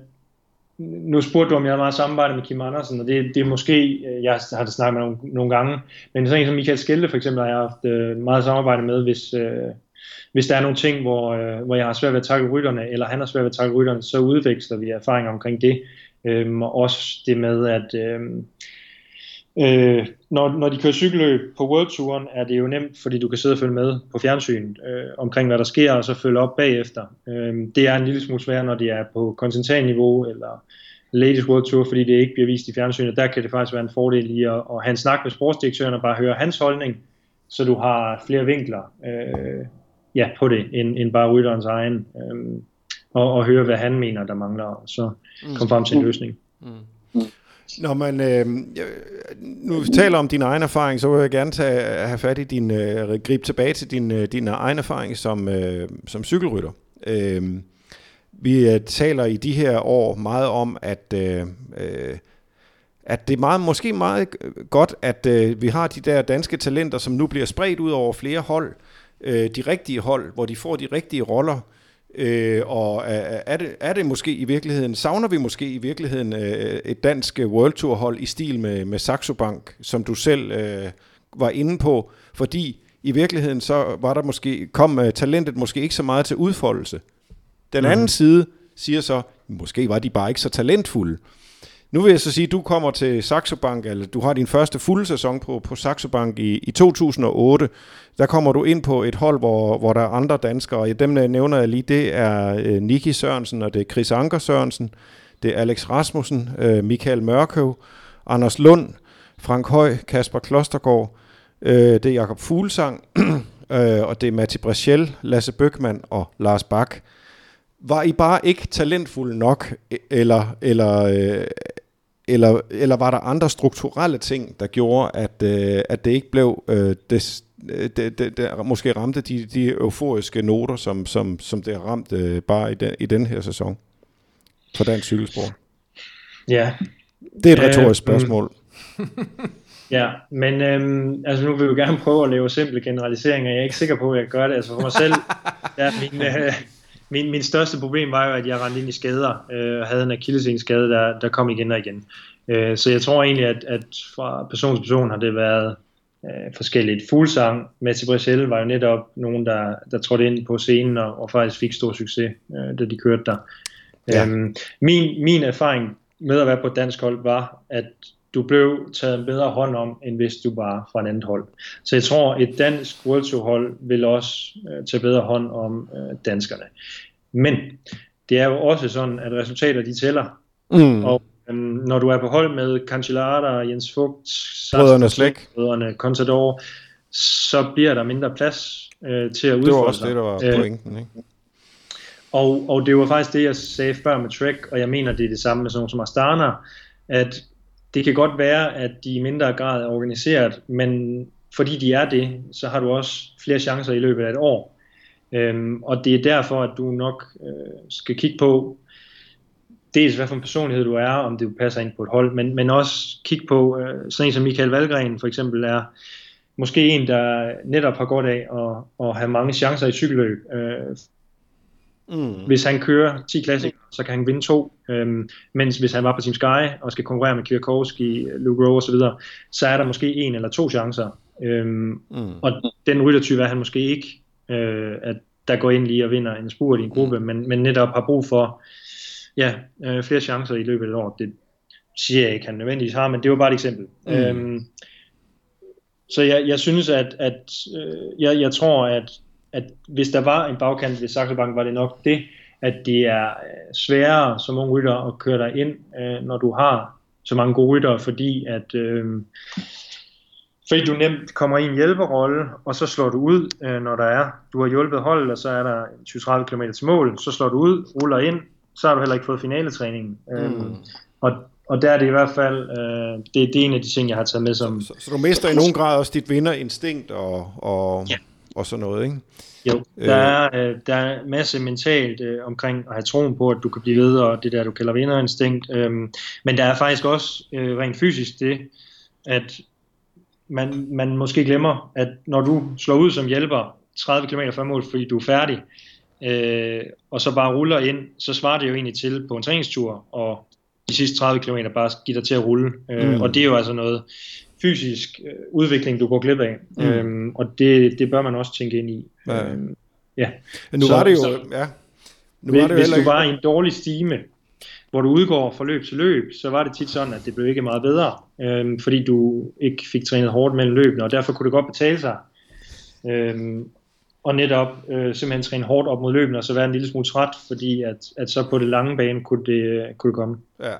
nu spurgte du, om jeg har meget samarbejde med Kim Andersen, og det, det er måske, øh, jeg har det snakket med nogle, nogle gange, men sådan en som Michael Skelde for eksempel, har jeg haft øh, meget samarbejde med, hvis, øh, hvis der er nogle ting, hvor, øh, hvor jeg har svært ved at takle rytterne, eller han har svært ved at takle rytterne, så udveksler vi erfaringer omkring det. Øhm, og også det med, at øhm, øh, når, når de kører cykelløb på World Touren, er det jo nemt, fordi du kan sidde og følge med på fjernsynet øh, omkring, hvad der sker, og så følge op bagefter. Øh, det er en lille smule sværere, når det er på kontinentalniveau, eller Ladies World Tour, fordi det ikke bliver vist i fjernsynet. Der kan det faktisk være en fordel i at, at have en snak med sportsdirektøren og bare høre hans holdning, så du har flere vinkler. Øh, ja, på det, end, end bare rytterens egen, øhm, og, og høre, hvad han mener, der mangler, og så komme mm. frem til en løsning. Mm. Når man øh, nu taler om din egen erfaring, så vil jeg gerne tage, have fat i din, øh, gribe tilbage til din, øh, din egen erfaring som, øh, som cykelrytter. Øh, vi taler i de her år meget om, at, øh, øh, at det er meget, måske meget godt, at øh, vi har de der danske talenter, som nu bliver spredt ud over flere hold, øh, de rigtige hold, hvor de får de rigtige roller. Øh, og er, er, det, er det måske i virkeligheden, savner vi måske i virkeligheden øh, et dansk World Tour hold i stil med, med Saxo Bank, som du selv øh, var inde på, fordi i virkeligheden så var der måske, kom uh, talentet måske ikke så meget til udfoldelse. Den mm. anden side siger så, måske var de bare ikke så talentfulde. Nu vil jeg så sige, at du kommer til Saxo Bank, eller du har din første fulde sæson på, på Saxo Bank i, i 2008. Der kommer du ind på et hold, hvor, hvor der er andre danskere, og dem jeg nævner jeg lige, det er øh, Niki Sørensen, og det er Chris Anker Sørensen, det er Alex Rasmussen, øh, Michael Mørkøv, Anders Lund, Frank Høj, Kasper Klostergaard, øh, det er Jakob Fuglsang, [CLEARS THROAT] øh, og det er Matti Breschel, Lasse Bøkman og Lars Bak. Var I bare ikke talentfulde nok, e- eller, eller, øh, eller, eller var der andre strukturelle ting, der gjorde, at, øh, at det ikke blev øh, det, det, det, det måske ramte de, de euforiske noter, som, som, som det har ramt øh, bare i den, i den her sæson for dansk cykelsport? Ja. Det er et retorisk øh, spørgsmål. [LAUGHS] ja, men øhm, altså nu vil vi gerne prøve at lave simple generaliseringer. Jeg er ikke sikker på, at jeg gør det. Altså for mig selv, ja, min, øh, min, min største problem var jo, at jeg rendte ind i skader øh, og havde en akillessenskade, der, der kom igen og igen. Øh, så jeg tror egentlig, at, at fra person til person har det været øh, forskelligt. Fuglsang med Brachel var jo netop nogen, der, der trådte ind på scenen og, og faktisk fik stor succes, øh, da de kørte der. Ja. Øhm, min, min erfaring med at være på et dansk hold var, at du blev taget bedre hånd om, end hvis du var fra en anden hold. Så jeg tror, et dansk World Tour hold vil også øh, tage bedre hånd om øh, danskerne. Men det er jo også sådan, at resultater de tæller. Mm. Og øhm, når du er på hold med Cancellara, Jens Fugt, Brødrene Slæk, Brødrene Contador, så bliver der mindre plads øh, til at udfordre Det var også det, der var øh, pointen, ikke? Og, og det var faktisk det, jeg sagde før med Trek, og jeg mener, det er det samme med sådan som Astana, at det kan godt være, at de i mindre grad er organiseret, men fordi de er det, så har du også flere chancer i løbet af et år. Øhm, og det er derfor, at du nok øh, skal kigge på, dels hvad for en personlighed du er, om det passer ind på et hold, men, men også kigge på, øh, sådan en som Michael Valgren for eksempel er, måske en, der netop har godt af at, at have mange chancer i cykelløb, øh, Mm. Hvis han kører 10 klassikere, så kan han vinde to. Øhm, mens hvis han var på Team Sky og skal konkurrere med Kwiatkowski, Luke Rowe osv., så, så er der måske en eller to chancer. Øhm, mm. Og den ryttertype er han måske ikke, øh, at der går ind lige og vinder en spurt i en gruppe, mm. men, men netop har brug for ja, øh, flere chancer i løbet af et år. Det siger jeg ikke, han nødvendigvis har, men det var bare et eksempel. Mm. Øhm, så jeg, jeg synes, at, at øh, jeg, jeg tror, at at hvis der var en bagkant ved Saxo Bank, var det nok det, at det er øh, sværere som ung rytter at køre dig ind, øh, når du har så mange gode rytter, fordi at øh, fordi du nemt kommer i en hjælperolle, og så slår du ud, øh, når der er, du har hjulpet holdet, og så er der 20-30 km til mål, så slår du ud, ruller ind, så har du heller ikke fået finaletræningen. Øh, mm. og, og der er det i hvert fald, øh, det, det er en af de ting, jeg har taget med som... Så, så, så du mister i nogen grad også dit vinderinstinkt og, og, ja og sådan noget, ikke? Jo, øh. der er, øh, der er en masse mentalt øh, omkring at have troen på, at du kan blive ved, og det der, du kalder vinderinstinkt. Øhm, men der er faktisk også øh, rent fysisk det, at man, man måske glemmer, at når du slår ud som hjælper 30 km før mål, fordi du er færdig, øh, og så bare ruller ind, så svarer det jo egentlig til på en træningstur, og de sidste 30 km bare give dig til at rulle. Øh, mm. Og det er jo altså noget, fysisk øh, udvikling, du går glip af. Mm. Øhm, og det, det bør man også tænke ind i. Ja. Øhm, ja. Men nu så, var det jo... Så, ja. Nu hvis, var det hvis du var i en dårlig stime, hvor du udgår fra løb til løb, så var det tit sådan, at det blev ikke meget bedre, øhm, fordi du ikke fik trænet hårdt mellem løbene, og derfor kunne det godt betale sig. Øhm, og netop øh, simpelthen træne hårdt op mod løbene, og så være en lille smule træt, fordi at, at så på det lange bane kunne det, kunne det komme. Ja.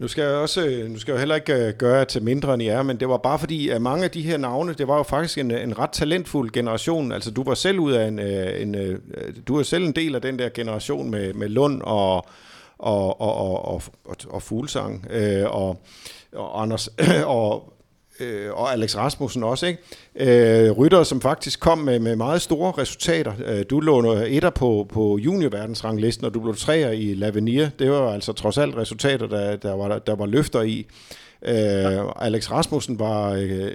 Nu skal jeg også, øh, nu skal jeg heller ikke øh, gøre til mindre end I er, men det var bare fordi, at mange af de her navne, det var jo faktisk en, øh, en ret talentfuld generation. Altså du var selv ud af en, en, du er selv en del af den der generation med, med Lund og, og, og, og, og, og, og Fuglsang og, og Anders [CLEARS THROAT] og øh, og Alex Rasmussen også, ikke? Øh, rytter, som faktisk kom med, med meget store resultater. Øh, du lå etter på, på juniorverdensranglisten, og du blev treer i Lavenir. Det var altså trods alt resultater, der, der, var, der var løfter i. Øh, Alex Rasmussen var øh,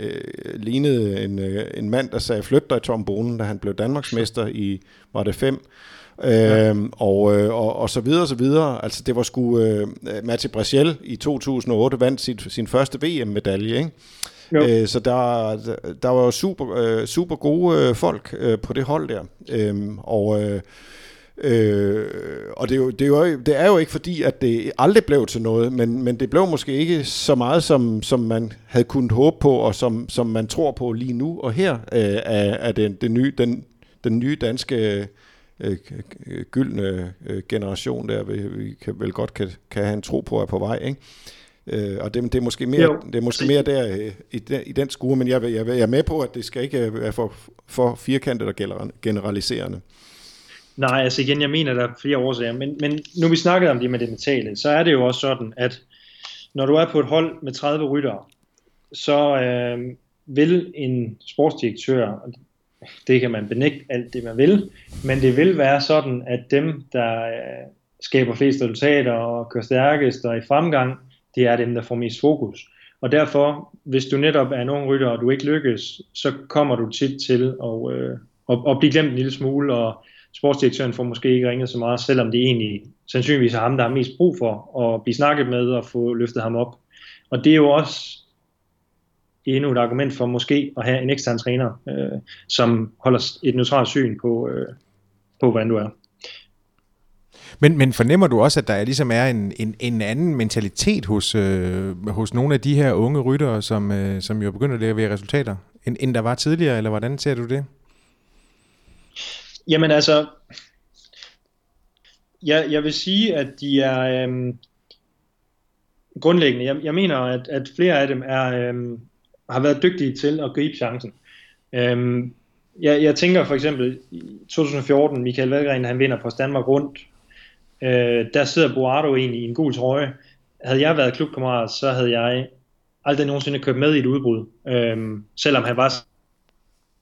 lignede en, øh, en mand, der sagde, flyt dig Tom Bonen, da han blev Danmarksmester i, var det fem, Ja. Øhm, og, øh, og, og så videre og så videre. Altså det var sgu øh, Matti Brachel i 2008 vandt sit, sin første VM-medalje, ikke? Øh, så der, der var jo super, øh, super gode øh, folk øh, på det hold der. Øh, og øh, Øh, og det er, jo, det, er jo, det er jo ikke fordi, at det aldrig blev til noget, men, men det blev måske ikke så meget, som, som man havde kunnet håbe på, og som, som man tror på lige nu. Og her øh, er, er den, den, nye, den, den nye danske øh, gyldne øh, generation der, vi, vi kan vel godt kan, kan have en tro på, er på vej. Ikke? Øh, og det, det, er måske mere, det er måske mere der øh, i, den, i den skue, men jeg, jeg, jeg er med på, at det skal ikke være for, for firkantet og generaliserende. Nej, altså igen, jeg mener, der er flere årsager, men, men nu vi snakkede om det med det mentale, så er det jo også sådan, at når du er på et hold med 30 ryttere, så, øh, vil en sportsdirektør, det kan man benægte alt det man vil, men det vil være sådan, at dem, der øh, skaber flest resultater og kører stærkest og i fremgang, det er dem, der får mest fokus. Og derfor, hvis du netop er en ung rytter, og du ikke lykkes, så kommer du tit til at, øh, at, at blive glemt en lille smule, og sportsdirektøren får måske ikke ringet så meget, selvom det egentlig sandsynligvis er ham, der har mest brug for at blive snakket med og få løftet ham op. Og det er jo også endnu et argument for måske at have en ekstern træner, øh, som holder et neutralt syn på, øh, på, hvordan du er. Men, men fornemmer du også, at der ligesom er en, en, en anden mentalitet hos, øh, hos nogle af de her unge ryttere, som, øh, som jo begynder at levere resultater, end, end der var tidligere, eller hvordan ser du det? Jamen altså, jeg, jeg vil sige, at de er øh, grundlæggende, jeg, jeg mener, at, at flere af dem er, øh, har været dygtige til at gribe chancen. Øh, jeg, jeg tænker for eksempel i 2014, Michael Valgren, han vinder på Danmark rundt, Øh, der sidder Boardo egentlig i en gul trøje. Havde jeg været klubkammerat, så havde jeg aldrig nogensinde købt med i et udbrud. Øh, selvom han var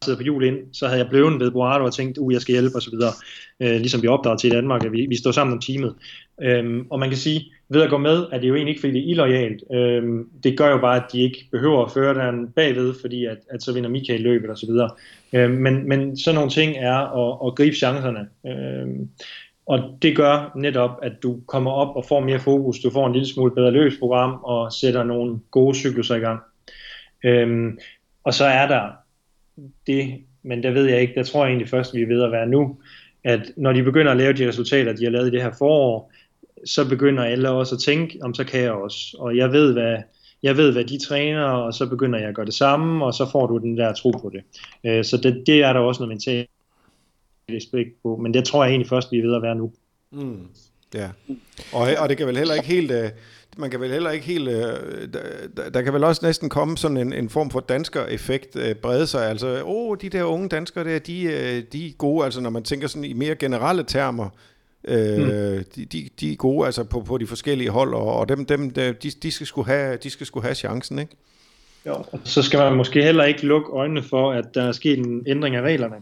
sidder på jul ind, så havde jeg blevet ved Boardo og tænkt, uh, jeg skal hjælpe osv. Øh, ligesom vi opdrager til i Danmark, at vi, vi står sammen om teamet. Øhm, og man kan sige, ved at gå med, er det jo egentlig ikke, fordi det er illoyalt. Øhm, det gør jo bare, at de ikke behøver at føre den bagved, fordi at, at så vinder Michael løbet osv. Øhm, men, men sådan nogle ting er at, at gribe chancerne. Øhm, og det gør netop, at du kommer op og får mere fokus, du får en lille smule bedre løbsprogram og sætter nogle gode cykluser i gang. Øhm, og så er der det, men der ved jeg ikke, der tror jeg egentlig først, vi er ved at være nu, at når de begynder at lave de resultater, de har lavet i det her forår, så begynder alle også at tænke, om så kan jeg også. Og jeg ved, hvad, jeg ved, hvad de træner, og så begynder jeg at gøre det samme, og så får du den der tro på det. Øh, så det, det er der også noget mentalt respekt på, men det tror jeg egentlig først, vi er ved at være nu. Mm. Ja, og, og det kan vel heller ikke helt... Uh, man kan vel heller ikke helt... Uh, der, der kan vel også næsten komme sådan en, en form for dansker-effekt uh, brede sig. Altså, åh, oh, de der unge danskere der, de, uh, de er gode, altså når man tænker sådan i mere generelle termer, uh, mm. de, de, de er gode altså på, på de forskellige hold, og, og dem, dem de, de, skal sgu have, de skal sgu have chancen, ikke? Jo, så skal man måske heller ikke lukke øjnene for, at der er sket en ændring af reglerne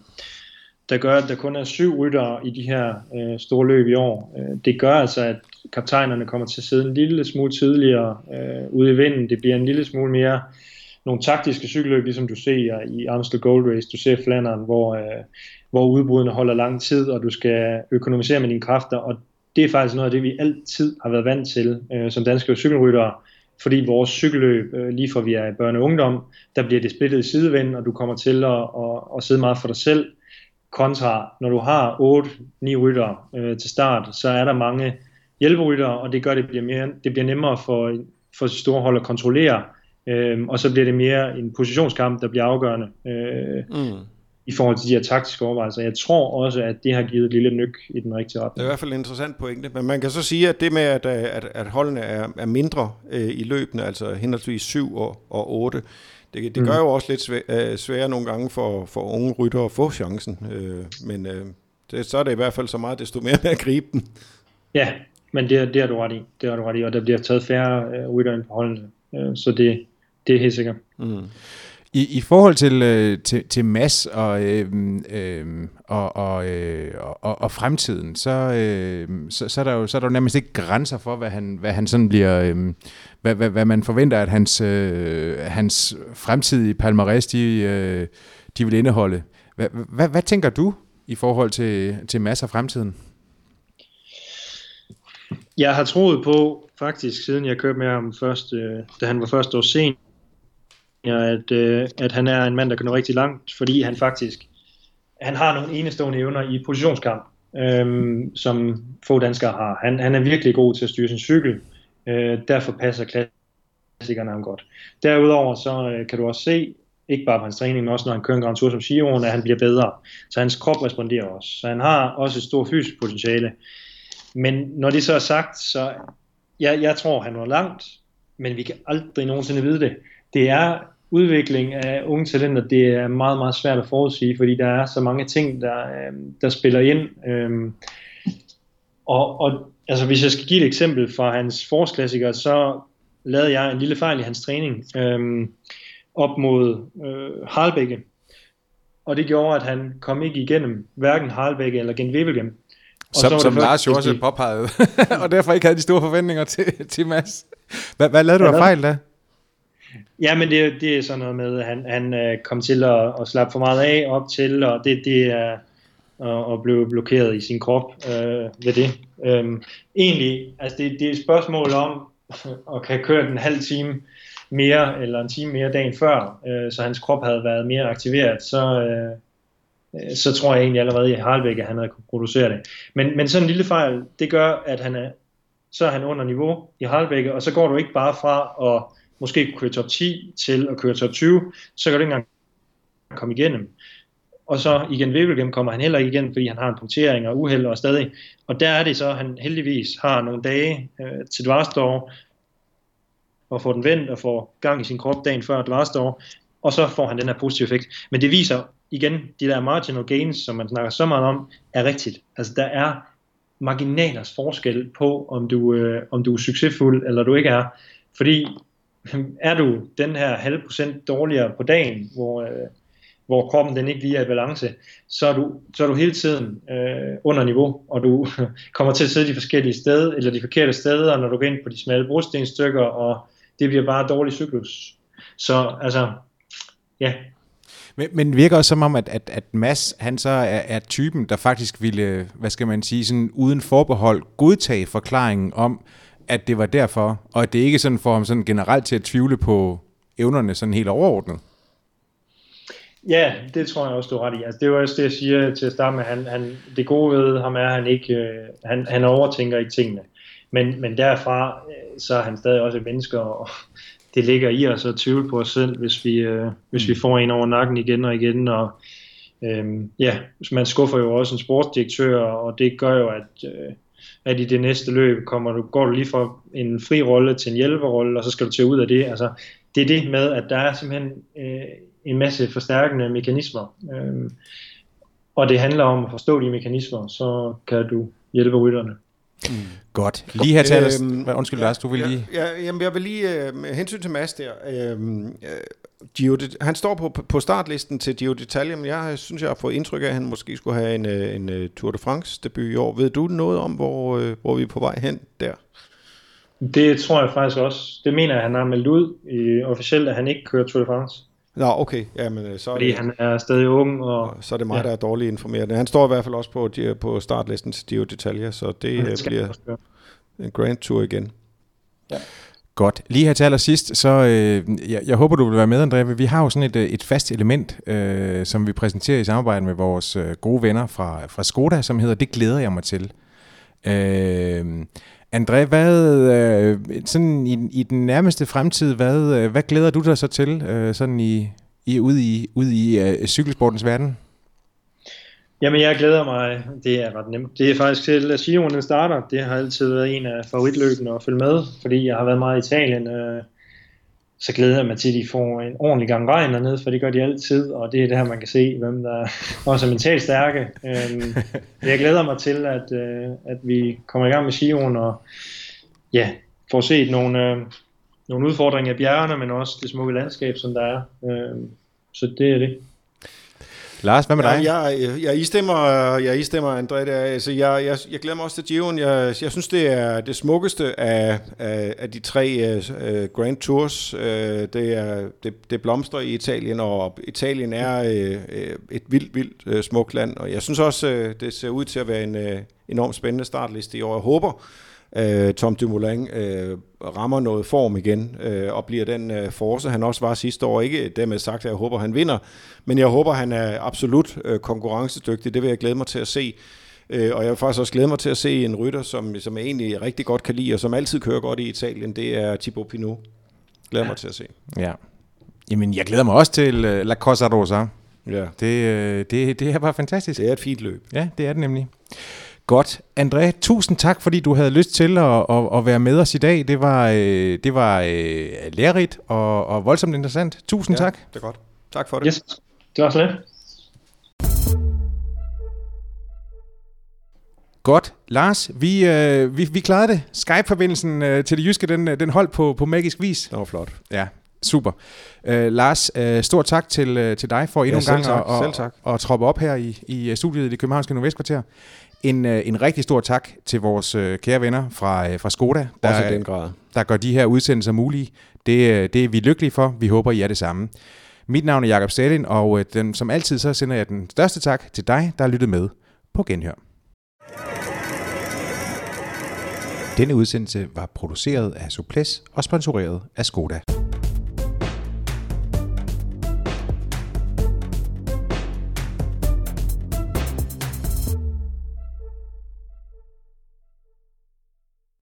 der gør, at der kun er syv ryttere i de her øh, store løb i år. Øh, det gør altså, at kaptajnerne kommer til at sidde en lille smule tidligere øh, ude i vinden. Det bliver en lille smule mere nogle taktiske cykelløb, ligesom du ser i Amstel Gold Race, du ser Flanderen, hvor, øh, hvor udbrudene holder lang tid, og du skal økonomisere med dine kræfter, og det er faktisk noget af det, vi altid har været vant til øh, som danske cykelryttere, fordi vores cykelløb, øh, lige fra vi er i børne og ungdom, der bliver det splittet i sidevind, og du kommer til at, at, at sidde meget for dig selv, kontra når du har 8-9 rytter øh, til start, så er der mange hjælperytter, og det gør det bliver, mere, det bliver nemmere for, for store hold at kontrollere, øh, og så bliver det mere en positionskamp, der bliver afgørende øh, mm. i forhold til de her taktiske overvejelser. Jeg tror også, at det har givet et lille nyk i den rigtige retning. Det er i hvert fald en interessant pointe, men man kan så sige, at det med, at, at, at holdene er, er mindre øh, i løbende, altså henholdsvis 7 og, og 8, det, det gør mm. jo også lidt svær, øh, sværere nogle gange for, for unge rytter at få chancen, øh, men øh, det, så er det i hvert fald så meget, desto mere med at gribe den. Ja, men det, det har du ret i, det har du ret i, og der bliver taget færre øh, rytter ind på holdene, øh, så det, det er helt sikkert. Mm. I, I forhold til, øh, til, til Mass og, øh, øh, og, og, øh, og, og fremtiden, så, øh, så, så, er der jo, så er der jo nærmest ikke grænser for, hvad han, hvad han sådan bliver, øh, hvad, hvad, hvad man forventer, at hans, øh, hans fremtidige palmarès, de, øh, de vil indeholde. Hvad, hvad, hvad tænker du i forhold til, til Mass og fremtiden? Jeg har troet på, faktisk siden jeg kørte med ham først, øh, da han var første år sent, at, øh, at han er en mand, der kan nå rigtig langt, fordi han faktisk han har nogle enestående evner i positionskamp, øh, som få danskere har. Han, han er virkelig god til at styre sin cykel, øh, derfor passer klassikerne ham godt. Derudover så øh, kan du også se, ikke bare på hans træning, men også når han kører en Grand Tour som Giroen, at han bliver bedre. Så hans krop responderer også. Så han har også et stort fysisk potentiale. Men når det så er sagt, så jeg, jeg tror, han var langt, men vi kan aldrig nogensinde vide det. Det er udvikling af unge talenter, det er meget, meget svært at forudsige, fordi der er så mange ting, der, øh, der spiller ind. Øhm, og, og altså, hvis jeg skal give et eksempel fra hans forårsklassikere, så lavede jeg en lille fejl i hans træning. Øhm, op mod øh, Harlbække. Og det gjorde, at han kom ikke igennem hverken Harlbække eller Gent Wevelgem. Som, som Lars jo også påpegede, [LAUGHS] og derfor ikke havde de store forventninger til, til Mads. Hvad, hvad lavede du af fejl da? Ja, men det, det er sådan noget med, at han, han øh, kom til at, at slappe for meget af op til, og det, det er at, at blive blokeret i sin krop øh, ved det. Øhm, egentlig, altså det, det er et spørgsmål om [LAUGHS] at kan køre den en halv time mere, eller en time mere dagen før, øh, så hans krop havde været mere aktiveret, så, øh, så tror jeg egentlig allerede i Harlbæk, at han havde kunne producere det. Men, men sådan en lille fejl, det gør, at han er, så er han under niveau i Harlbæk, og så går du ikke bare fra at måske kunne køre top 10 til at køre top 20, så kan du ikke engang komme igennem. Og så igen Wevelgem kommer han heller ikke igen, fordi han har en punktering og uheld og stadig. Og der er det så, at han heldigvis har nogle dage øh, til Dvarstor, og får den vendt og får gang i sin krop dagen før Dvarstor, og så får han den her positive effekt. Men det viser igen, de der marginal gains, som man snakker så meget om, er rigtigt. Altså der er marginalers forskel på, om du, øh, om du er succesfuld eller du ikke er. Fordi [LAUGHS] er du den her halv procent dårligere på dagen, hvor, øh, hvor kroppen den ikke lige er i balance, så er du, så er du hele tiden øh, under niveau, og du [LAUGHS] kommer til at sidde de forskellige steder, eller de forkerte steder, når du går ind på de smalle brostenstykker, og det bliver bare dårlig cyklus. Så altså, ja. Men, men virker også som om, at, at, at Mads, han så er, er typen, der faktisk ville, hvad skal man sige, sådan uden forbehold godtage forklaringen om, at det var derfor, og at det ikke sådan får ham sådan generelt til at tvivle på evnerne sådan helt overordnet. Ja, det tror jeg også, du ret i. Altså, det er jo også det, jeg siger til at starte med. Han, han, det gode ved ham er, at han, ikke, øh, han, han overtænker ikke tingene. Men, men derfra, øh, så er han stadig også et menneske, og [LAUGHS] det ligger i os at tvivle på os selv, hvis vi, øh, hvis vi mm. får en over nakken igen og igen. Og, øh, ja, man skuffer jo også en sportsdirektør, og det gør jo, at, øh, at i det næste løb kommer du, går du lige fra en fri rolle til en hjælperrolle, og så skal du til ud af det. Altså, det er det med, at der er simpelthen øh, en masse forstærkende mekanismer. Øh, og det handler om at forstå de mekanismer, så kan du hjælpe rytterne. Mm. Godt. Lige her til øhm, Undskyld, Lars, du vil lige... Ja, ja, jamen, jeg vil lige... Øh, med hensyn til Mads der... Øh, Gio, han står på, på startlisten til Gio d'Italia, men jeg synes, jeg har fået indtryk af, at han måske skulle have en, øh, en, øh, Tour de France debut i år. Ved du noget om, hvor, øh, hvor vi er på vej hen der? Det tror jeg faktisk også. Det mener jeg, han har meldt ud i, officielt, at han ikke kører Tour de France. Nå, okay. Jamen, så Fordi det, han er stadig ung. Og, så er det mig, ja. der er dårligt informeret. Han står i hvert fald også på, på startlisten til Gio d'Italia, så det bliver en Grand Tour igen. Ja. Godt. Lige her til allersidst, så øh, jeg, jeg håber, du vil være med, André. Vi har jo sådan et, øh, et fast element, øh, som vi præsenterer i samarbejde med vores øh, gode venner fra, fra Skoda, som hedder Det glæder jeg mig til. Øh, André, hvad, øh, sådan i, i den nærmeste fremtid, hvad, øh, hvad glæder du dig så til, øh, sådan i, i, ude i, ude i øh, cykelsportens verden? Jamen, jeg glæder mig. Det er ret nemt. Det er faktisk til, at Giroen starter. Det har altid været en af favoritløbene at følge med, fordi jeg har været meget i Italien. Øh, så glæder jeg mig til, at de får en ordentlig gang regn dernede, for det gør de altid, og det er det her, man kan se, hvem der [LAUGHS] også er mentalt stærke. Øhm, [LAUGHS] jeg glæder mig til, at, øh, at vi kommer i gang med Giroen, og ja, får set nogle, øh, nogle udfordringer i bjergene, men også det smukke landskab, som der er. Øhm, så det er det. Lars, hvad med dig? Ja, jeg, jeg, istemmer, jeg istemmer André. Der. Altså, jeg, jeg, jeg glemmer også til Giroen. Jeg, jeg synes, det er det smukkeste af, af, af de tre uh, Grand Tours. Uh, det, er, det, det blomstrer i Italien, og Italien er uh, et vildt, vildt uh, smukt land. Og jeg synes også, uh, det ser ud til at være en uh, enormt spændende startliste i år. Jeg håber, øh, Tom Dumoulin øh, rammer noget form igen, øh, og bliver den øh, force, han også var sidste år. Ikke dermed sagt, at jeg håber, han vinder, men jeg håber, han er absolut øh, konkurrencedygtig. Det vil jeg glæde mig til at se. Øh, og jeg vil faktisk også glæde mig til at se en rytter, som, som jeg egentlig rigtig godt kan lide, og som altid kører godt i Italien. Det er Thibaut Pinot. Glæder mig til at se. Ja. Jamen, jeg glæder mig også til uh, La Cosa Rosa. Ja. Det, uh, det, det er bare fantastisk. Det er et fint løb. Ja, det er det nemlig. Godt. André, tusind tak, fordi du havde lyst til at, at, at være med os i dag. Det var, øh, det var øh, lærerigt og, og voldsomt interessant. Tusind ja, tak. det er godt. Tak for det. Yes, det var så lidt. Godt. Lars, vi, øh, vi, vi klarede det. Skype-forbindelsen øh, til det jyske, den, den holdt på, på magisk vis. Det var flot. Ja, Super. Øh, Lars, øh, stort tak til, øh, til dig for endnu Ja, en gang tak, at, at, at, troppe op her i, i øh, studiet i det københavnske Nordvestkvarter. En, øh, en rigtig stor tak til vores øh, kære venner fra, øh, fra Skoda, Også der, i den grad. der gør de her udsendelser mulige. Det, det er vi lykkelige for. Vi håber, I er det samme. Mit navn er Jakob Stalin, og den, som altid så sender jeg den største tak til dig, der har lyttet med på Genhør. Denne udsendelse var produceret af Suples og sponsoreret af Skoda.